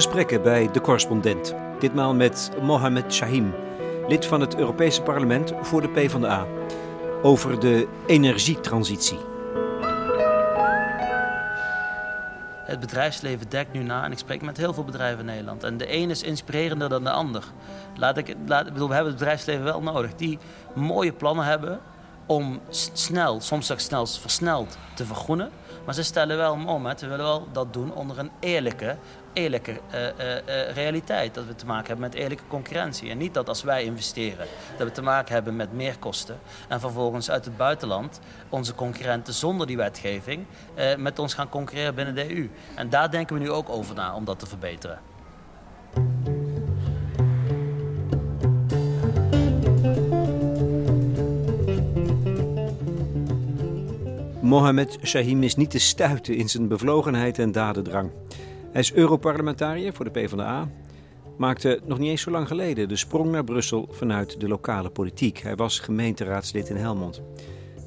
Gesprekken bij de correspondent. Ditmaal met Mohamed Shahim, lid van het Europese parlement voor de PvdA. Over de energietransitie. Het bedrijfsleven dekt nu na en ik spreek met heel veel bedrijven in Nederland. En de een is inspirerender dan de ander. Laat ik, ik bedoel, we hebben het bedrijfsleven wel nodig. Die mooie plannen hebben om snel, soms ook snel versneld te vergroenen. Maar ze stellen wel om, hè. we willen wel dat doen onder een eerlijke, eerlijke uh, uh, realiteit. Dat we te maken hebben met eerlijke concurrentie. En niet dat als wij investeren, dat we te maken hebben met meer kosten. En vervolgens uit het buitenland onze concurrenten zonder die wetgeving met ons gaan concurreren binnen de EU. En daar denken we nu ook over na om dat te verbeteren. Mohamed Shahim is niet te stuiten in zijn bevlogenheid en dadendrang. Hij is Europarlementariër voor de PvdA. Maakte nog niet eens zo lang geleden de sprong naar Brussel vanuit de lokale politiek. Hij was gemeenteraadslid in Helmond.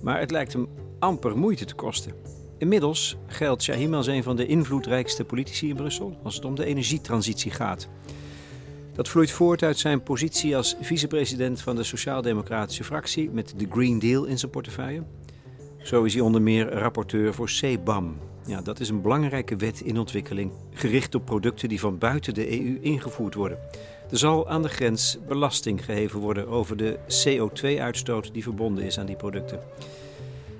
Maar het lijkt hem amper moeite te kosten. Inmiddels geldt Shahim als een van de invloedrijkste politici in Brussel als het om de energietransitie gaat. Dat vloeit voort uit zijn positie als vicepresident van de Sociaal-Democratische fractie met de Green Deal in zijn portefeuille. Zo is hij onder meer rapporteur voor CBAM. Ja, dat is een belangrijke wet in ontwikkeling, gericht op producten die van buiten de EU ingevoerd worden. Er zal aan de grens belasting geheven worden over de CO2-uitstoot die verbonden is aan die producten.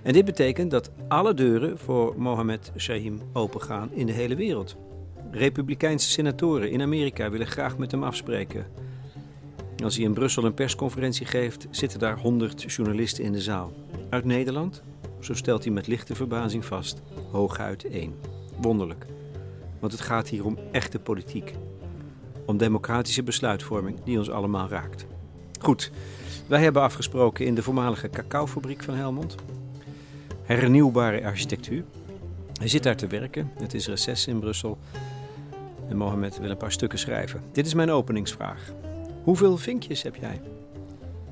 En dit betekent dat alle deuren voor Mohammed Shahim opengaan in de hele wereld. Republikeinse senatoren in Amerika willen graag met hem afspreken. Als hij in Brussel een persconferentie geeft, zitten daar 100 journalisten in de zaal. Uit Nederland, zo stelt hij met lichte verbazing vast, hooguit één. Wonderlijk, want het gaat hier om echte politiek. Om democratische besluitvorming die ons allemaal raakt. Goed, wij hebben afgesproken in de voormalige cacaofabriek van Helmond. Hernieuwbare architectuur. Hij zit daar te werken, het is reces in Brussel. En Mohamed wil een paar stukken schrijven. Dit is mijn openingsvraag. Hoeveel vinkjes heb jij?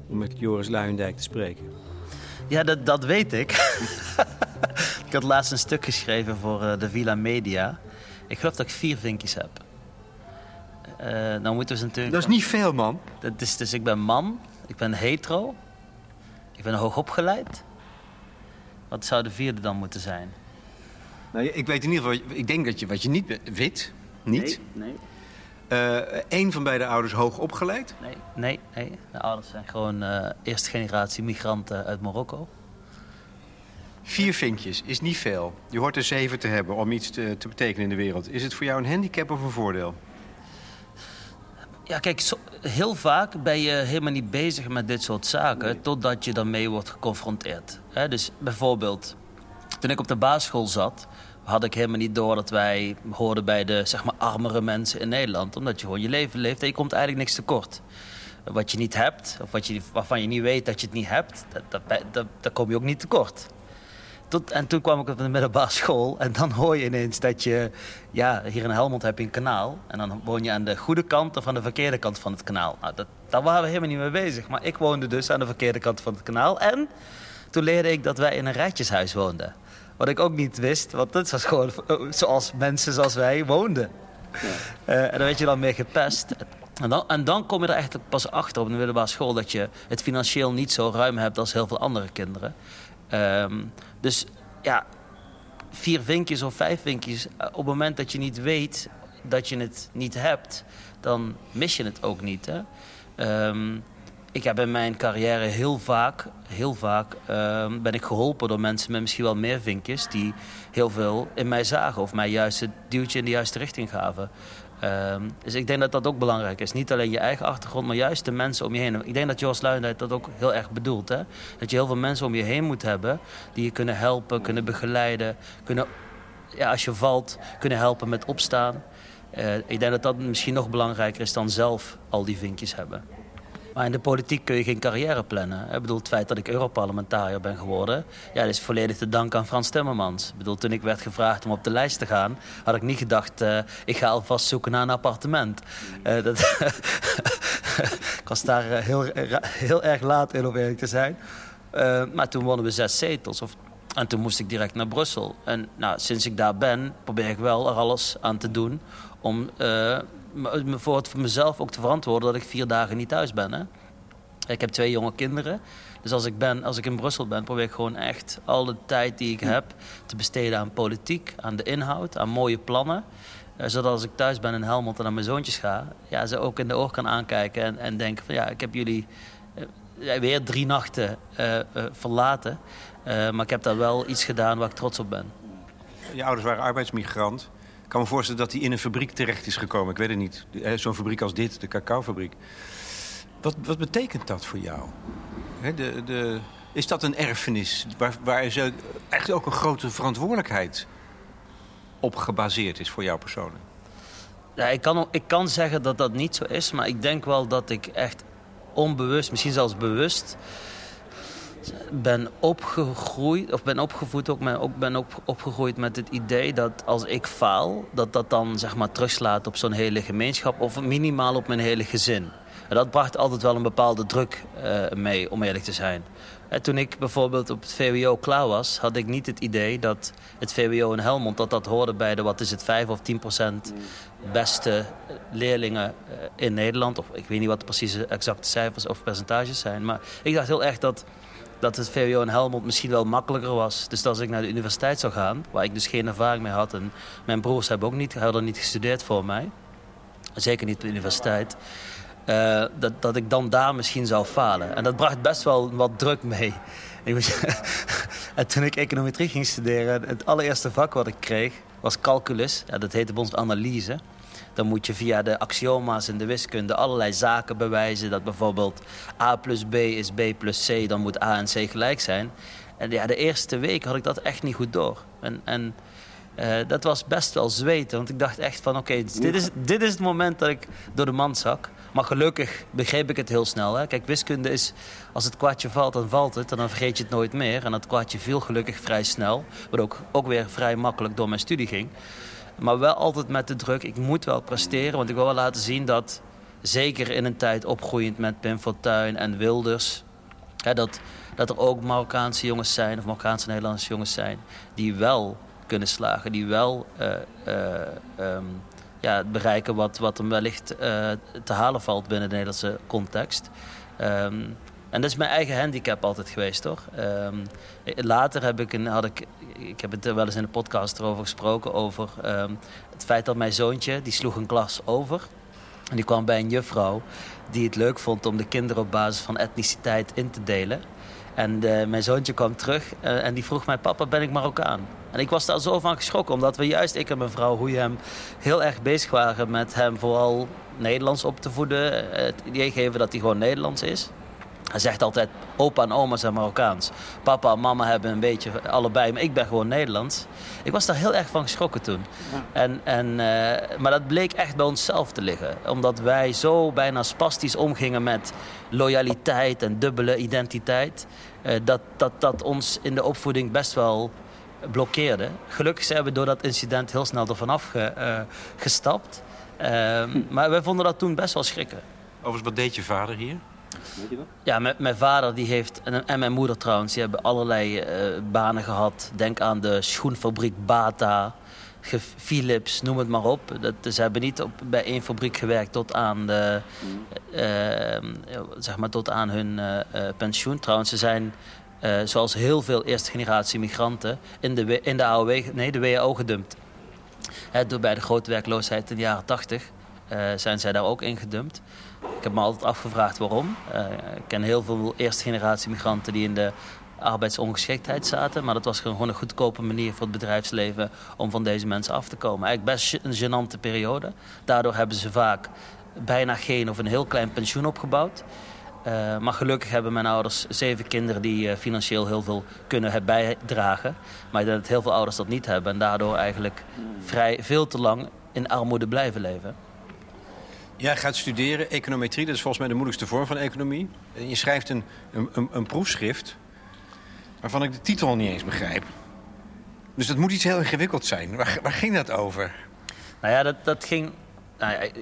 Om met Joris Luijendijk te spreken. Ja, dat, dat weet ik. ik had laatst een stuk geschreven voor uh, de Villa Media. Ik geloof dat ik vier vinkjes heb. Uh, dan moeten we natuurlijk... Dat is niet veel, man. Dat is, dus ik ben man, ik ben hetero, ik ben hoogopgeleid. Wat zou de vierde dan moeten zijn? Nou, ik weet in ieder geval, ik denk dat je wat je niet wit, niet. Nee, nee. Eén uh, van beide ouders hoog opgeleid? Nee, nee, nee. De ouders zijn gewoon uh, eerste generatie migranten uit Marokko. Vier vinkjes is niet veel. Je hoort er zeven te hebben om iets te, te, betekenen in de wereld. Is het voor jou een handicap of een voordeel? Ja, kijk, zo, heel vaak ben je helemaal niet bezig met dit soort zaken... Nee. totdat je daarmee wordt geconfronteerd. He, dus bijvoorbeeld, toen ik op de basisschool zat had ik helemaal niet door dat wij hoorden bij de zeg maar, armere mensen in Nederland. Omdat je gewoon je leven leeft en je komt eigenlijk niks tekort. Wat je niet hebt, of wat je, waarvan je niet weet dat je het niet hebt, dat, dat, dat, daar kom je ook niet tekort. Tot, en toen kwam ik op de middelbare school en dan hoor je ineens dat je... Ja, hier in Helmond heb je een kanaal. En dan woon je aan de goede kant of aan de verkeerde kant van het kanaal. Nou, dat, daar waren we helemaal niet mee bezig. Maar ik woonde dus aan de verkeerde kant van het kanaal. En toen leerde ik dat wij in een rijtjeshuis woonden. Wat ik ook niet wist, want dat was gewoon zoals mensen zoals wij woonden. Ja. Uh, en dan werd je dan meer gepest. En dan, en dan kom je er eigenlijk pas achter op de middelbare school... dat je het financieel niet zo ruim hebt als heel veel andere kinderen. Um, dus ja, vier vinkjes of vijf vinkjes... op het moment dat je niet weet dat je het niet hebt... dan mis je het ook niet. Hè? Um, ik heb in mijn carrière heel vaak, heel vaak uh, ben ik geholpen door mensen met misschien wel meer vinkjes die heel veel in mij zagen of mij juist het duwtje in de juiste richting gaven. Um, dus ik denk dat dat ook belangrijk is. Niet alleen je eigen achtergrond, maar juist de mensen om je heen. Ik denk dat Jos Luijendijk dat ook heel erg bedoelt. Hè? Dat je heel veel mensen om je heen moet hebben die je kunnen helpen, kunnen begeleiden, kunnen, ja, als je valt, kunnen helpen met opstaan. Uh, ik denk dat dat misschien nog belangrijker is dan zelf al die vinkjes hebben. Maar in de politiek kun je geen carrière plannen. Ik bedoel, het feit dat ik Europarlementariër ben geworden... Ja, dat is volledig te danken aan Frans Timmermans. Ik bedoel, toen ik werd gevraagd om op de lijst te gaan... had ik niet gedacht, uh, ik ga alvast zoeken naar een appartement. Uh, dat ik was daar uh, heel, heel erg laat in, om eerlijk te zijn. maar toen wonnen we zes zetels. Of En toen moest ik direct naar Brussel. En nou, sinds ik daar ben, probeer ik wel er alles aan te doen om voor, het, voor mezelf ook te verantwoorden dat ik vier dagen niet thuis ben. Hè? Ik heb twee jonge kinderen. Dus als ik, ben, als ik in Brussel ben, probeer ik gewoon echt al de tijd die ik heb te besteden aan politiek, aan de inhoud, aan mooie plannen. Uh, zodat als ik thuis ben in Helmond en naar mijn zoontjes ga, ja, ze ook in de oog kan aankijken en, en denken van ja, ik heb jullie uh, weer drie nachten uh, verlaten. maar ik heb daar wel iets gedaan waar ik trots op ben. Je ouders waren arbeidsmigrant. Kan me voorstellen dat hij in een fabriek terecht is gekomen. Ik weet het niet. Zo'n fabriek als dit, de cacaofabriek. Wat, wat betekent dat voor jou? de, de, is dat een erfenis waar, waar echt ook een grote verantwoordelijkheid op gebaseerd is voor jou persoonlijk? Ja, ik, kan, ik kan zeggen dat dat niet zo is, maar ik denk wel dat ik echt onbewust, misschien zelfs bewust, ben opgegroeid, of ben opgevoed, ook, ben, ook ben op, opgegroeid met het idee dat als ik faal, dat dat dan zeg maar terugslaat op zo'n hele gemeenschap of minimaal op mijn hele gezin. En dat bracht altijd wel een bepaalde druk uh, mee, om eerlijk te zijn. En toen ik bijvoorbeeld op het VWO klaar was, had ik niet het idee dat het VWO in Helmond, dat dat hoorde bij de, wat is het, 5 of 10 procent beste leerlingen uh, in Nederland. Of ik weet niet wat de precieze exacte cijfers of percentages zijn. Maar ik dacht heel erg dat dat het VWO in Helmond misschien wel makkelijker was. Dus als ik naar de universiteit zou gaan, waar ik dus geen ervaring mee had... en mijn broers hebben ook niet, hadden niet gestudeerd voor mij... zeker niet op de universiteit... Uh, dat, dat ik dan daar misschien zou falen. En dat bracht best wel wat druk mee. en toen ik econometrie ging studeren, het allereerste vak wat ik kreeg was calculus. Ja, dat heette bij ons analyse. Dan moet je via de axioma's in de wiskunde allerlei zaken bewijzen. Dat bijvoorbeeld a plus b is b plus c, dan moet a en c gelijk zijn. En ja, de eerste week had ik dat echt niet goed door. En, en uh, dat was best wel zweten. Want ik dacht echt van oké, dit, is, dit is het moment dat ik door de mand zak. Maar gelukkig begreep ik het heel snel. Hè? Kijk, wiskunde is, als het kwartje valt, dan valt het. En dan vergeet je het nooit meer. En dat kwartje viel gelukkig vrij snel. Wat ook, ook weer vrij makkelijk door mijn studie ging. Maar wel altijd met de druk, ik moet wel presteren. Want ik wil wel laten zien dat, zeker in een tijd opgroeiend met Pim Fortuyn en Wilders... Hè, dat, dat er ook Marokkaanse jongens zijn, of Marokkaanse Nederlandse jongens zijn... die wel kunnen slagen, die wel... Uh, uh, um, ja, bereiken wat, wat hem wellicht uh, te halen valt binnen de Nederlandse context. Um, en dat is mijn eigen handicap altijd geweest, toch? Um, later heb ik, een, had ik, ik heb het wel eens in de podcast erover gesproken, over um, het feit dat mijn zoontje, die sloeg een klas over. En die kwam bij een juffrouw die het leuk vond om de kinderen op basis van etniciteit in te delen. En uh, mijn zoontje kwam terug uh, en die vroeg mij, papa, ben ik Marokkaan? En ik was daar zo van geschrokken, omdat we juist, ik en mijn vrouw hem heel erg bezig waren met hem vooral Nederlands op te voeden. Het idee geven dat hij gewoon Nederlands is. Hij zegt altijd, opa en oma zijn Marokkaans. Papa en mama hebben een beetje allebei, maar ik ben gewoon Nederlands. Ik was daar heel erg van geschrokken toen. En, en, uh, maar dat bleek echt bij onszelf te liggen. Omdat wij zo bijna spastisch omgingen met loyaliteit en dubbele identiteit. Uh, dat, dat dat ons in de opvoeding best wel blokkeerde. Gelukkig zijn we door dat incident heel snel ervan afgestapt. Uh, hm. Maar wij vonden dat toen best wel schrikken. Overigens, wat deed je vader hier? Ja, mijn, mijn vader die heeft, en, mijn moeder trouwens, die hebben allerlei uh, banen gehad. Denk aan de schoenfabriek Bata, Philips, noem het maar op. Dat, ze hebben niet op, bij één fabriek gewerkt tot aan, de, uh, zeg maar tot aan hun uh, pensioen. Trouwens, ze zijn zoals heel veel eerste generatie migranten in de, in de AOW, nee, de WHO gedumpt. door bij de grote werkloosheid in de jaren 80 zijn zij daar ook ingedumpt. Ik heb me altijd afgevraagd waarom. Uh, ik ken heel veel eerste generatie migranten die in de arbeidsongeschiktheid zaten. Maar dat was gewoon een goedkope manier voor het bedrijfsleven om van deze mensen af te komen. Eigenlijk best een gênante periode. Daardoor hebben ze vaak bijna geen of een heel klein pensioen opgebouwd. Uh, maar gelukkig hebben mijn ouders zeven kinderen die uh, financieel heel veel kunnen bijdragen. Maar dat heel veel ouders dat niet hebben. En daardoor eigenlijk vrij veel te lang in armoede blijven leven. Jij gaat studeren econometrie, dat is volgens mij de moeilijkste vorm van economie. En je schrijft een, een, een proefschrift waarvan ik de titel niet eens begrijp. Dus dat moet iets heel ingewikkeld zijn. Waar, ging dat over? Nou ja, dat, dat ging. Nou ik,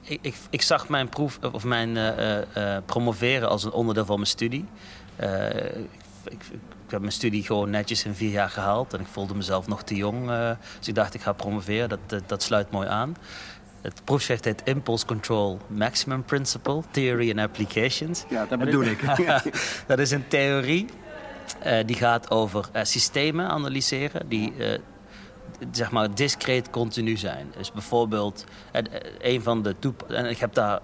ik, ik, ik, zag mijn proef of mijn uh, uh, promoveren als een onderdeel van mijn studie. Ik, heb mijn studie gewoon netjes in vier jaar gehaald. En ik voelde mezelf nog te jong. dus ik dacht, ik ga promoveren. Dat, dat sluit mooi aan. Het proefschrift heet Impulse Control Maximum Principle, Theory and Applications. Ja, dat bedoel ik. dat is een theorie die gaat over systemen analyseren die zeg maar discreet continu zijn. Dus bijvoorbeeld, een van de en ik heb daar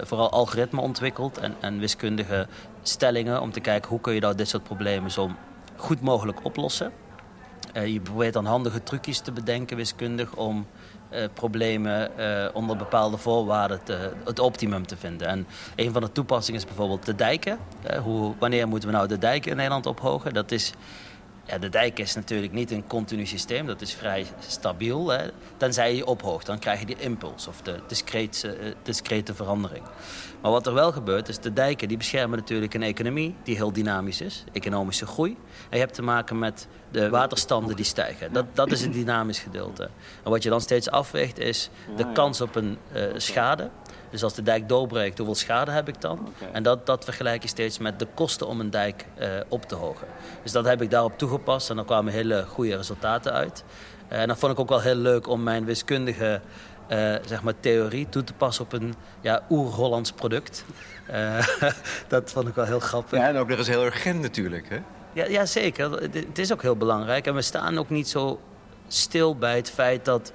vooral algoritmen ontwikkeld en, en, wiskundige stellingen om te kijken hoe kun je nou dit soort problemen zo goed mogelijk oplossen. Je probeert dan handige trucjes te bedenken wiskundig om uh, problemen onder bepaalde voorwaarden te, het optimum te vinden. En een van de toepassingen is bijvoorbeeld de dijken. hoe, wanneer moeten we nou de dijken in Nederland ophogen? Dat is ja, de dijk is natuurlijk niet een continu systeem, dat is vrij stabiel. Hè. Tenzij je ophoogt, dan krijg je die impuls of de discrete, eh, discrete verandering. Maar wat er wel gebeurt, is de dijken die beschermen natuurlijk een economie die heel dynamisch is, economische groei. En je hebt te maken met de waterstanden die stijgen. Dat, dat is het dynamisch gedeelte. En wat je dan steeds afweegt is de kans op een uh, schade dus als de dijk doorbreekt, hoeveel schade heb ik dan? En dat, dat vergelijk je steeds met de kosten om een dijk uh, op te hogen. Dus dat heb ik daarop toegepast en dan kwamen hele goede resultaten uit. Uh, en dat vond ik ook wel heel leuk om mijn wiskundige uh, zeg maar theorie toe te passen op een ja, oer-Hollands product. dat vond ik wel heel grappig. Ja, en ook nog eens heel urgent natuurlijk, hè? Ja, ja, zeker. Het is ook heel belangrijk. En we staan ook niet zo stil bij het feit dat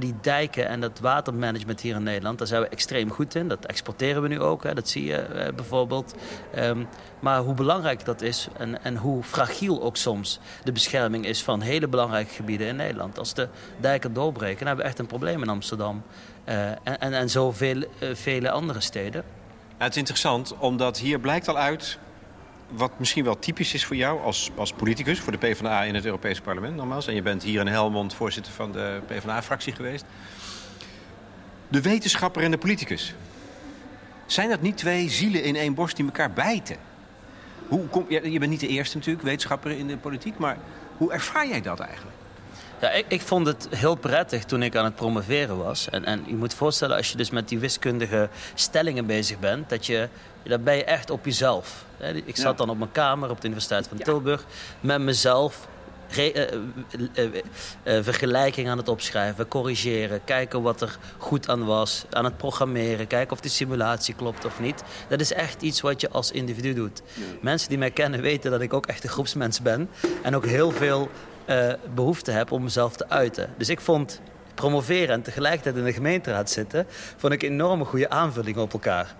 die dijken en dat watermanagement hier in Nederland, daar zijn we extreem goed in. Dat exporteren we nu ook, hè. dat zie je eh, bijvoorbeeld. Um, maar hoe belangrijk dat is en, en hoe fragiel ook soms de bescherming is van hele belangrijke gebieden in Nederland. Als de dijken doorbreken, hebben we echt een probleem in Amsterdam. Uh, en, en, en zoveel uh, vele andere steden. Het is interessant, omdat hier blijkt al uit wat misschien wel typisch is voor jou als, als politicus, voor de PvdA in het Europese parlement nogmaals. En je bent hier in Helmond voorzitter van de PvdA-fractie geweest. De wetenschapper en de politicus. Zijn dat niet twee zielen in één borst die elkaar bijten? Hoe kom, je bent niet de eerste natuurlijk, wetenschapper in de politiek, maar hoe ervaar jij dat eigenlijk? Ja, ik, ik, vond het heel prettig toen ik aan het promoveren was. En, en je moet voorstellen, als je dus met die wiskundige stellingen bezig bent, dat je, dan ben je echt op jezelf. Ik zat dan op mijn kamer op de Universiteit van Tilburg met mezelf Re, uh, uh, uh, vergelijking aan het opschrijven, corrigeren, kijken wat er goed aan was, aan het programmeren, kijken of de simulatie klopt of niet. Dat is echt iets wat je als individu doet. Mensen die mij kennen weten dat ik ook echt een groepsmens ben en ook heel veel uh, behoefte heb om mezelf te uiten. Dus ik vond promoveren en tegelijkertijd in de gemeenteraad zitten... vond ik een enorme goede aanvulling op elkaar.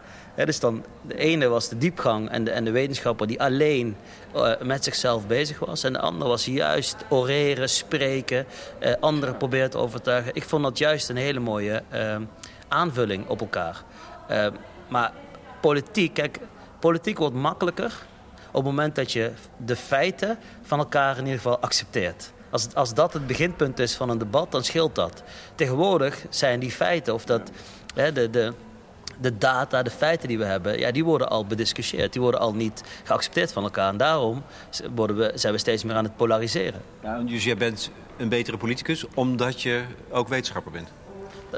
dus dan, de ene was de diepgang en de, en de wetenschapper die alleen uh, met zichzelf bezig was. En de andere was juist oreren, spreken, uh, anderen proberen te overtuigen. Ik vond dat juist een hele mooie aanvulling op elkaar. maar politiek, kijk, politiek wordt makkelijker op het moment dat je de feiten van elkaar in ieder geval accepteert. Als, als dat het beginpunt is van een debat, dan scheelt dat. Tegenwoordig zijn die feiten, of dat, hè, de, de, de data, de feiten die we hebben, ja, die worden al bediscussieerd. Die worden al niet geaccepteerd van elkaar. En daarom worden we, zijn we steeds meer aan het polariseren. Ja, dus jij bent een betere politicus omdat je ook wetenschapper bent?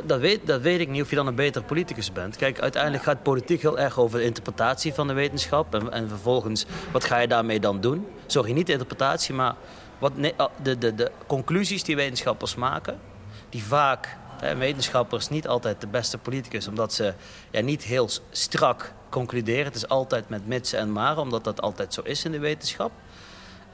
Dat weet, dat weet ik niet of je dan een betere politicus bent. Kijk, uiteindelijk gaat politiek heel erg over de interpretatie van de wetenschap. En, en vervolgens, wat ga je daarmee dan doen? Sorry, niet de interpretatie, maar wat, oh, de, de, de conclusies die wetenschappers maken... die vaak, hè, wetenschappers niet altijd de beste politicus... omdat ze ja, niet heel strak concluderen. Het is altijd met mitsen en maren, omdat dat altijd zo is in de wetenschap.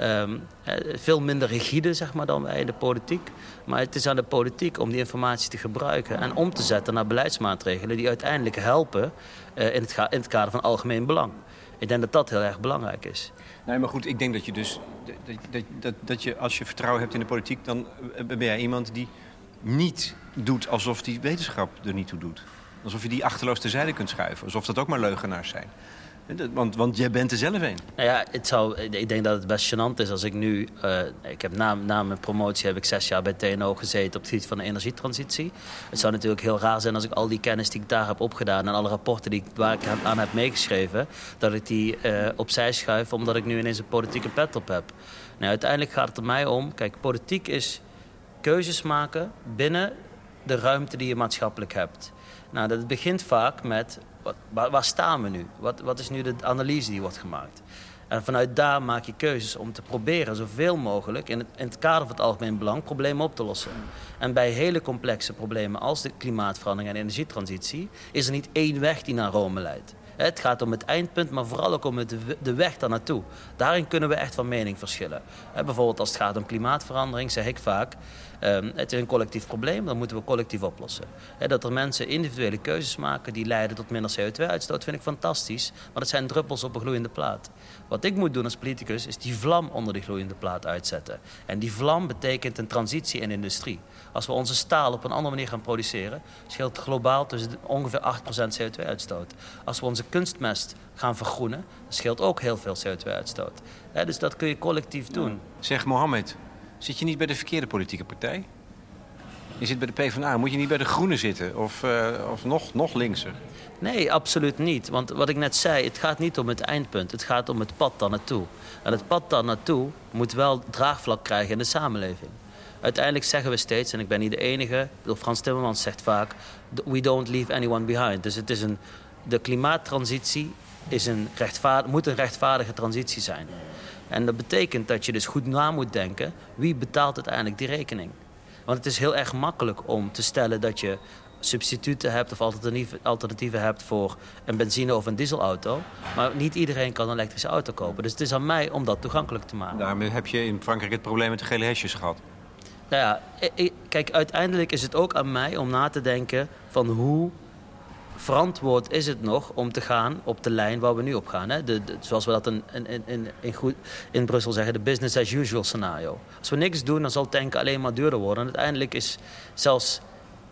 Um, veel minder rigide zeg maar, dan wij in de politiek. Maar het is aan de politiek om die informatie te gebruiken en om te zetten naar beleidsmaatregelen die uiteindelijk helpen in, het in, het kader van algemeen belang. Ik denk dat dat heel erg belangrijk is. Nee, maar goed, ik denk dat je dus, dat, dat, dat, dat je als je vertrouwen hebt in de politiek, dan eh, ben jij iemand die niet doet alsof die wetenschap er niet toe doet. Alsof je die achterloos terzijde kunt schuiven. Alsof dat ook maar leugenaars zijn. Want, want jij bent er zelf een. Nou ja, het zou, ik denk dat het best gênant is als ik nu... Uh, ik heb na, na mijn promotie heb ik zes jaar bij TNO gezeten op het gebied van de energietransitie. Het zou natuurlijk heel raar zijn als ik al die kennis die ik daar heb opgedaan... en alle rapporten die, waar ik aan heb meegeschreven... dat ik die uh, opzij schuif omdat ik nu ineens een politieke pet op heb. Nou, uiteindelijk gaat het er mij om... Kijk, politiek is keuzes maken binnen de ruimte die je maatschappelijk hebt. Nou, dat begint vaak met wat, waar, staan we nu? Wat, wat is nu de analyse die wordt gemaakt? En vanuit daar maak je keuzes om te proberen zoveel mogelijk in het, in het kader van het algemeen belang problemen op te lossen. En bij hele complexe problemen als de klimaatverandering en energietransitie is er niet één weg die naar Rome leidt. Het gaat om het eindpunt, maar vooral ook om de weg daar naartoe. Daarin kunnen we echt van mening verschillen. Bijvoorbeeld als het gaat om klimaatverandering, zeg ik vaak... Um, het is een collectief probleem, dat moeten we collectief oplossen. dat er mensen individuele keuzes maken die leiden tot minder CO2-uitstoot, vind ik fantastisch. Maar dat zijn druppels op een gloeiende plaat. Wat ik moet doen als politicus is die vlam onder die gloeiende plaat uitzetten. En die vlam betekent een transitie in industrie. Als we onze staal op een andere manier gaan produceren, scheelt globaal tussen ongeveer 8% CO2-uitstoot. Als we onze kunstmest gaan vergroenen, scheelt ook heel veel CO2-uitstoot. dus dat kun je collectief doen. Zeg Mohammed, zit je niet bij de verkeerde politieke partij? Je zit bij de PvdA. Moet je niet bij de Groenen zitten? Of, uh, of nog, nog linkser? Nee, absoluut niet. Want wat ik net zei, het gaat niet om het eindpunt. Het gaat om het pad daar naartoe. En het pad daar naartoe moet wel draagvlak krijgen in de samenleving. Uiteindelijk zeggen we steeds, en ik ben niet de enige... Frans Timmermans zegt vaak... we don't leave anyone behind. Dus het is een, de klimaattransitie is een moet een rechtvaardige transitie zijn. En dat betekent dat je dus goed na moet denken... wie betaalt uiteindelijk die rekening? Want het is heel erg makkelijk om te stellen dat je substituten hebt of alternatieven hebt voor een benzine- of een dieselauto. Maar niet iedereen kan een elektrische auto kopen. Dus het is aan mij om dat toegankelijk te maken. Daarmee heb je in Frankrijk het probleem met de gele hesjes gehad. Nou ja, kijk, uiteindelijk is het ook aan mij om na te denken van hoe verantwoord is het nog om te gaan op de lijn waar we nu op gaan. Hè? De, zoals we dat in, in, in, in, goed, in Brussel zeggen, de business as usual scenario. Als we niks doen, dan zal tanken alleen maar duurder worden. En uiteindelijk is zelfs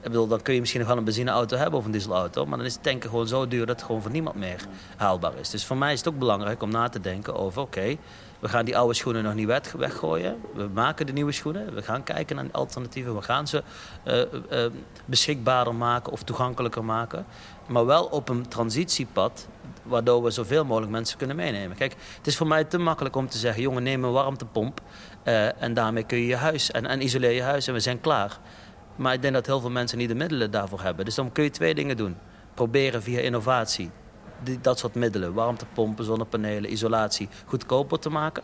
ik bedoel, dan kun je misschien nog wel een benzineauto hebben of een dieselauto. Maar dan is tanken gewoon zo duur dat het gewoon voor niemand meer haalbaar is. Dus voor mij is het ook belangrijk om na te denken over... oké, we gaan die oude schoenen nog niet weggooien. We maken de nieuwe schoenen. We gaan kijken naar alternatieven. We gaan ze uh, beschikbaarder maken of toegankelijker maken. Maar wel op een transitiepad waardoor we zoveel mogelijk mensen kunnen meenemen. Kijk, het is voor mij te makkelijk om te zeggen... jongen, neem een warmtepomp uh, en daarmee kun je je huis... En, en isoleer je huis en we zijn klaar. Maar ik denk dat heel veel mensen niet de middelen daarvoor hebben. Dus dan kun je twee dingen doen. Proberen via innovatie dat soort middelen, warmtepompen, zonnepanelen, isolatie, goedkoper te maken.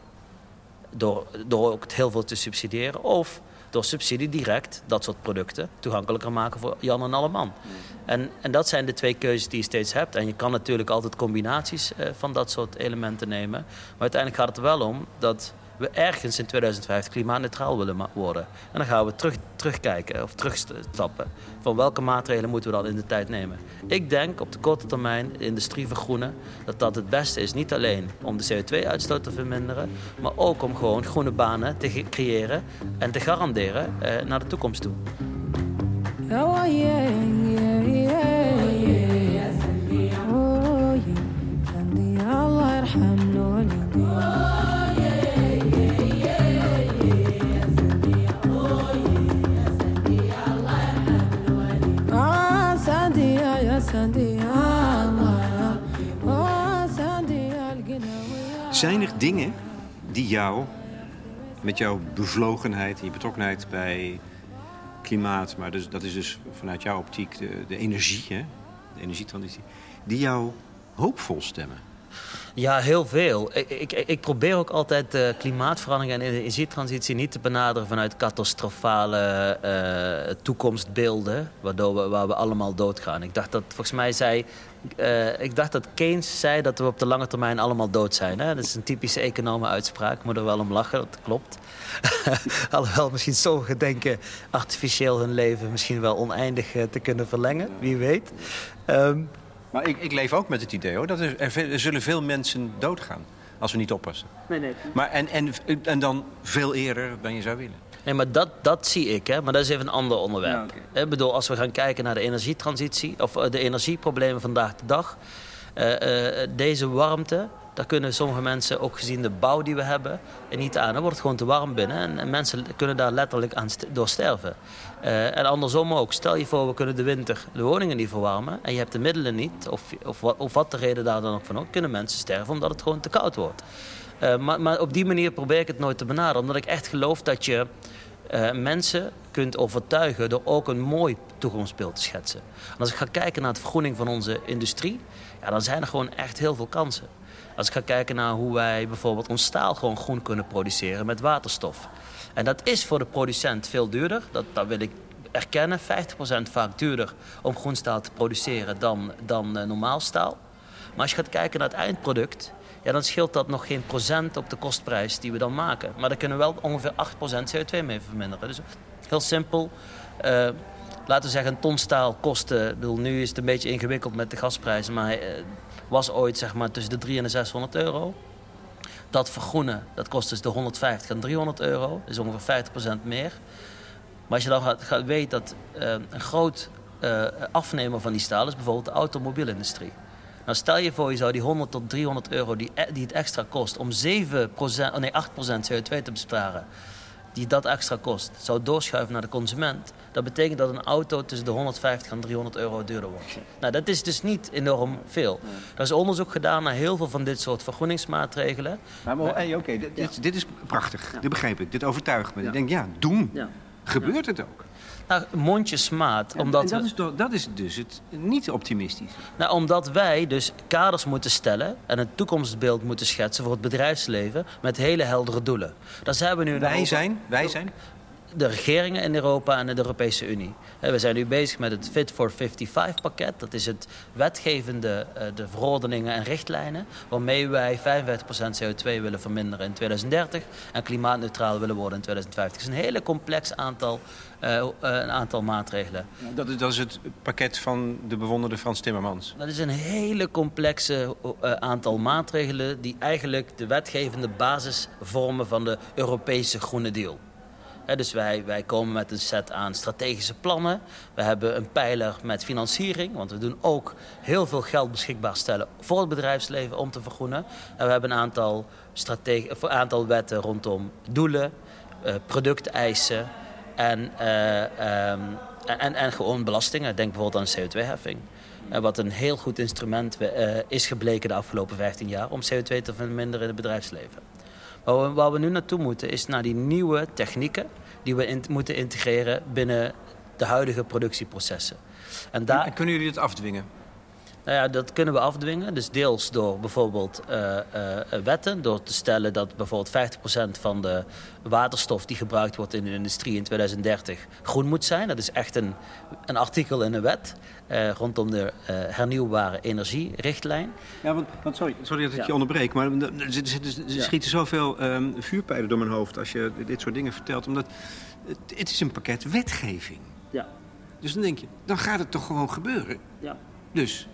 Door, door ook heel veel te subsidiëren. Of door subsidie direct dat soort producten toegankelijker maken voor Jan en alle man. En, en dat zijn de twee keuzes die je steeds hebt. En je kan natuurlijk altijd combinaties eh, van dat soort elementen nemen. Maar uiteindelijk gaat het er wel om dat we ergens in 2050 klimaatneutraal willen worden. En dan gaan we terug, terugkijken of terugstappen. Van welke maatregelen moeten we dan in de tijd nemen? Ik denk op de korte termijn de industrie vergroenen... dat dat het beste is. Niet alleen om de CO2-uitstoot te verminderen... maar ook om gewoon groene banen te creëren en te garanderen eh, naar de toekomst toe. Oh. Zijn er dingen die jou, met jouw bevlogenheid en je betrokkenheid bij klimaat, maar dus, dat is dus vanuit jouw optiek de, de energie, hè? de energietransitie, die jou hoopvol stemmen? Ja, heel veel. Ik, ik, ik probeer ook altijd de klimaatverandering en energietransitie niet te benaderen vanuit catastrofale uh, toekomstbeelden, waardoor we, waar we allemaal doodgaan. Ik dacht dat, volgens mij zei, uh, ik dacht dat Keynes zei dat we op de lange termijn allemaal dood zijn. Hè? Dat is een typische economen uitspraak. Moet er wel om lachen, dat klopt. Alhoewel misschien sommigen denken artificieel hun leven misschien wel oneindig eh, te kunnen verlengen. Wie weet. Um, maar ik, ik leef ook met het idee hoor, dat er, er, zullen veel mensen doodgaan als we niet oppassen. Nee, nee. Maar en, en, en dan veel eerder dan je zou willen. Nee, maar dat, dat zie ik, hè. maar dat is even een ander onderwerp. Ik bedoel, als we gaan kijken naar de energietransitie... of eh, de energieproblemen vandaag de dag... Uh, uh, deze warmte daar kunnen sommige mensen, ook gezien de bouw die we hebben, niet aan. Dan wordt gewoon te warm binnen en, mensen kunnen daar letterlijk aan door sterven. Uh, en andersom ook. Stel je voor, we kunnen de winter de woningen niet verwarmen en je hebt de middelen niet, of, of, wat de reden daar dan ook van ook, kunnen mensen sterven omdat het gewoon te koud wordt. Uh, maar, maar op die manier probeer ik het nooit te benaderen, omdat ik echt geloof dat je uh, mensen kunt overtuigen door ook een mooi toekomstbeeld te schetsen. En als ik ga kijken naar de vergroening van onze industrie, ja, dan zijn er gewoon echt heel veel kansen. Als ik ga kijken naar hoe wij bijvoorbeeld ons staal gewoon groen kunnen produceren met waterstof. En dat is voor de producent veel duurder, dat, dat wil ik erkennen. 50% vaak duurder om groenstaal te produceren dan, dan uh, normaal staal. Maar als je gaat kijken naar het eindproduct, ja, dan scheelt dat nog geen procent op de kostprijs die we dan maken. Maar daar kunnen we wel ongeveer 8% CO2 mee verminderen. Dus heel simpel. Uh, laten we zeggen, een ton staal kosten. Bedoel, nu is het een beetje ingewikkeld met de gasprijzen, maar uh, was ooit zeg maar tussen de 300 en de 600 euro. Dat vergroenen, dat kost dus de 150 en 300 euro. Dus ongeveer 50% meer. Maar als je dan gaat, weten dat uh, een groot afnemer van die staal is bijvoorbeeld de automobielindustrie. Nou, stel je voor, je zou die 100 tot 300 euro die, e- die het extra kost om 7 oh nee, 8% CO2 te besparen, die dat extra kost, zou doorschuiven naar de consument. Dat betekent dat een auto tussen de 150 en 300 euro duurder wordt. Nou, dat is dus niet enorm veel. Er is onderzoek gedaan naar heel veel van dit soort vergroeningsmaatregelen. Maar, maar hey, oké, dit, dit, is prachtig. Dit begreep ik. Dit overtuigt me. Ik denk, ja, doen. Gebeurt het ook? Nou, mondjesmaat. Omdat en dat, is toch, dat is dus het niet optimistisch. Nou, omdat wij dus kaders moeten stellen en een toekomstbeeld moeten schetsen voor het bedrijfsleven met hele heldere doelen. Dat zijn we nu wij zijn? Wij zijn? De regeringen in Europa en de Europese Unie. We zijn nu bezig met het Fit for 55 pakket. Dat is het wetgevende, eh, de verordeningen en richtlijnen... waarmee wij 55% CO2 willen verminderen in 2030... en klimaatneutraal willen worden in 2050. Het is een hele complex aantal, uh, een aantal maatregelen. Dat is, dat is het pakket van de bewonderde Frans Timmermans? Dat is een hele complexe aantal maatregelen... die eigenlijk de wetgevende basis vormen van de Europese Groene Deal dus wij, wij komen met een set aan strategische plannen. We hebben een pijler met financiering, want we doen ook heel veel geld beschikbaar stellen voor het bedrijfsleven om te vergroenen. En we hebben een aantal, een aantal wetten rondom doelen, uh, producteisen en, uh, um, en, en gewoon belastingen. Denk bijvoorbeeld aan CO2-heffing. Uh, wat een heel goed instrument is gebleken de afgelopen 15 jaar om CO2 te verminderen in het bedrijfsleven. Waar we, waar we nu naartoe moeten is naar die nieuwe technieken die we in, moeten integreren binnen de huidige productieprocessen. En daar... kunnen jullie het afdwingen? Nou ja, dat kunnen we afdwingen. Dus deels door bijvoorbeeld uh, uh, wetten. Door te stellen dat bijvoorbeeld 50% van de waterstof die gebruikt wordt in de industrie in 2030 groen moet zijn. Dat is echt een, een artikel in een wet uh, rondom de hernieuwbare energierichtlijn. Ja, want, want sorry, sorry dat ik ja. je onderbreek, maar er, er, schieten zoveel um, vuurpijlen door mijn hoofd als je dit soort dingen vertelt. Omdat het, het is een pakket wetgeving. Ja. Dus dan denk je, dan gaat het toch gewoon gebeuren. Ja. Dus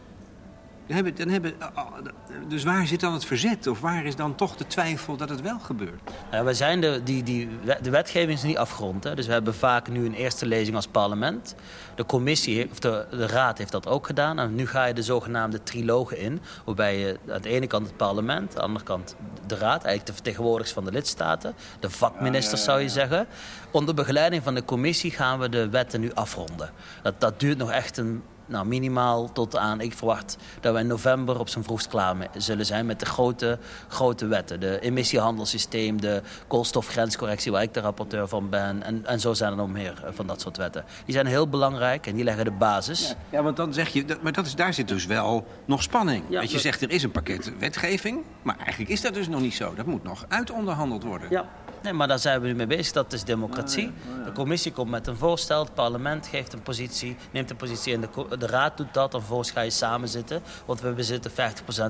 dan hebben, dan hebben, oh, oh, dus waar zit dan het verzet? Of waar is dan toch de twijfel dat het wel gebeurt? Nou, wij zijn de, die, die, de wetgeving is niet afgerond. Hè? Dus we hebben vaak nu een eerste lezing als parlement. De commissie, of de, de raad heeft dat ook gedaan. En nu ga je de zogenaamde trilogen in. Waarbij je aan de ene kant het parlement, aan de andere kant de raad. Eigenlijk de vertegenwoordigers van de lidstaten. De vakministers zou je zeggen. Onder begeleiding van de commissie gaan we de wetten nu afronden. Dat, dat duurt nog echt een nou, minimaal tot aan, ik verwacht dat we in november op zijn vroegst klaar zullen zijn met de grote, grote wetten. De emissiehandelssysteem, de koolstofgrenscorrectie, waar ik de rapporteur van ben. En, en zo zijn er nog meer eh, van dat soort wetten. Die zijn heel belangrijk en die leggen de basis. Ja, ja want dan zeg je, maar dat is, daar zit dus wel nog spanning. Ja, dat je zegt, er is een pakket wetgeving, maar eigenlijk is dat dus nog niet zo. Dat moet nog uitonderhandeld worden. Ja. Nee, maar daar zijn we nu mee bezig. Dat is democratie. De commissie komt met een voorstel. Het parlement geeft een positie, neemt een positie en de, de raad doet dat. En vervolgens ga je samen zitten. Want we bezitten 50%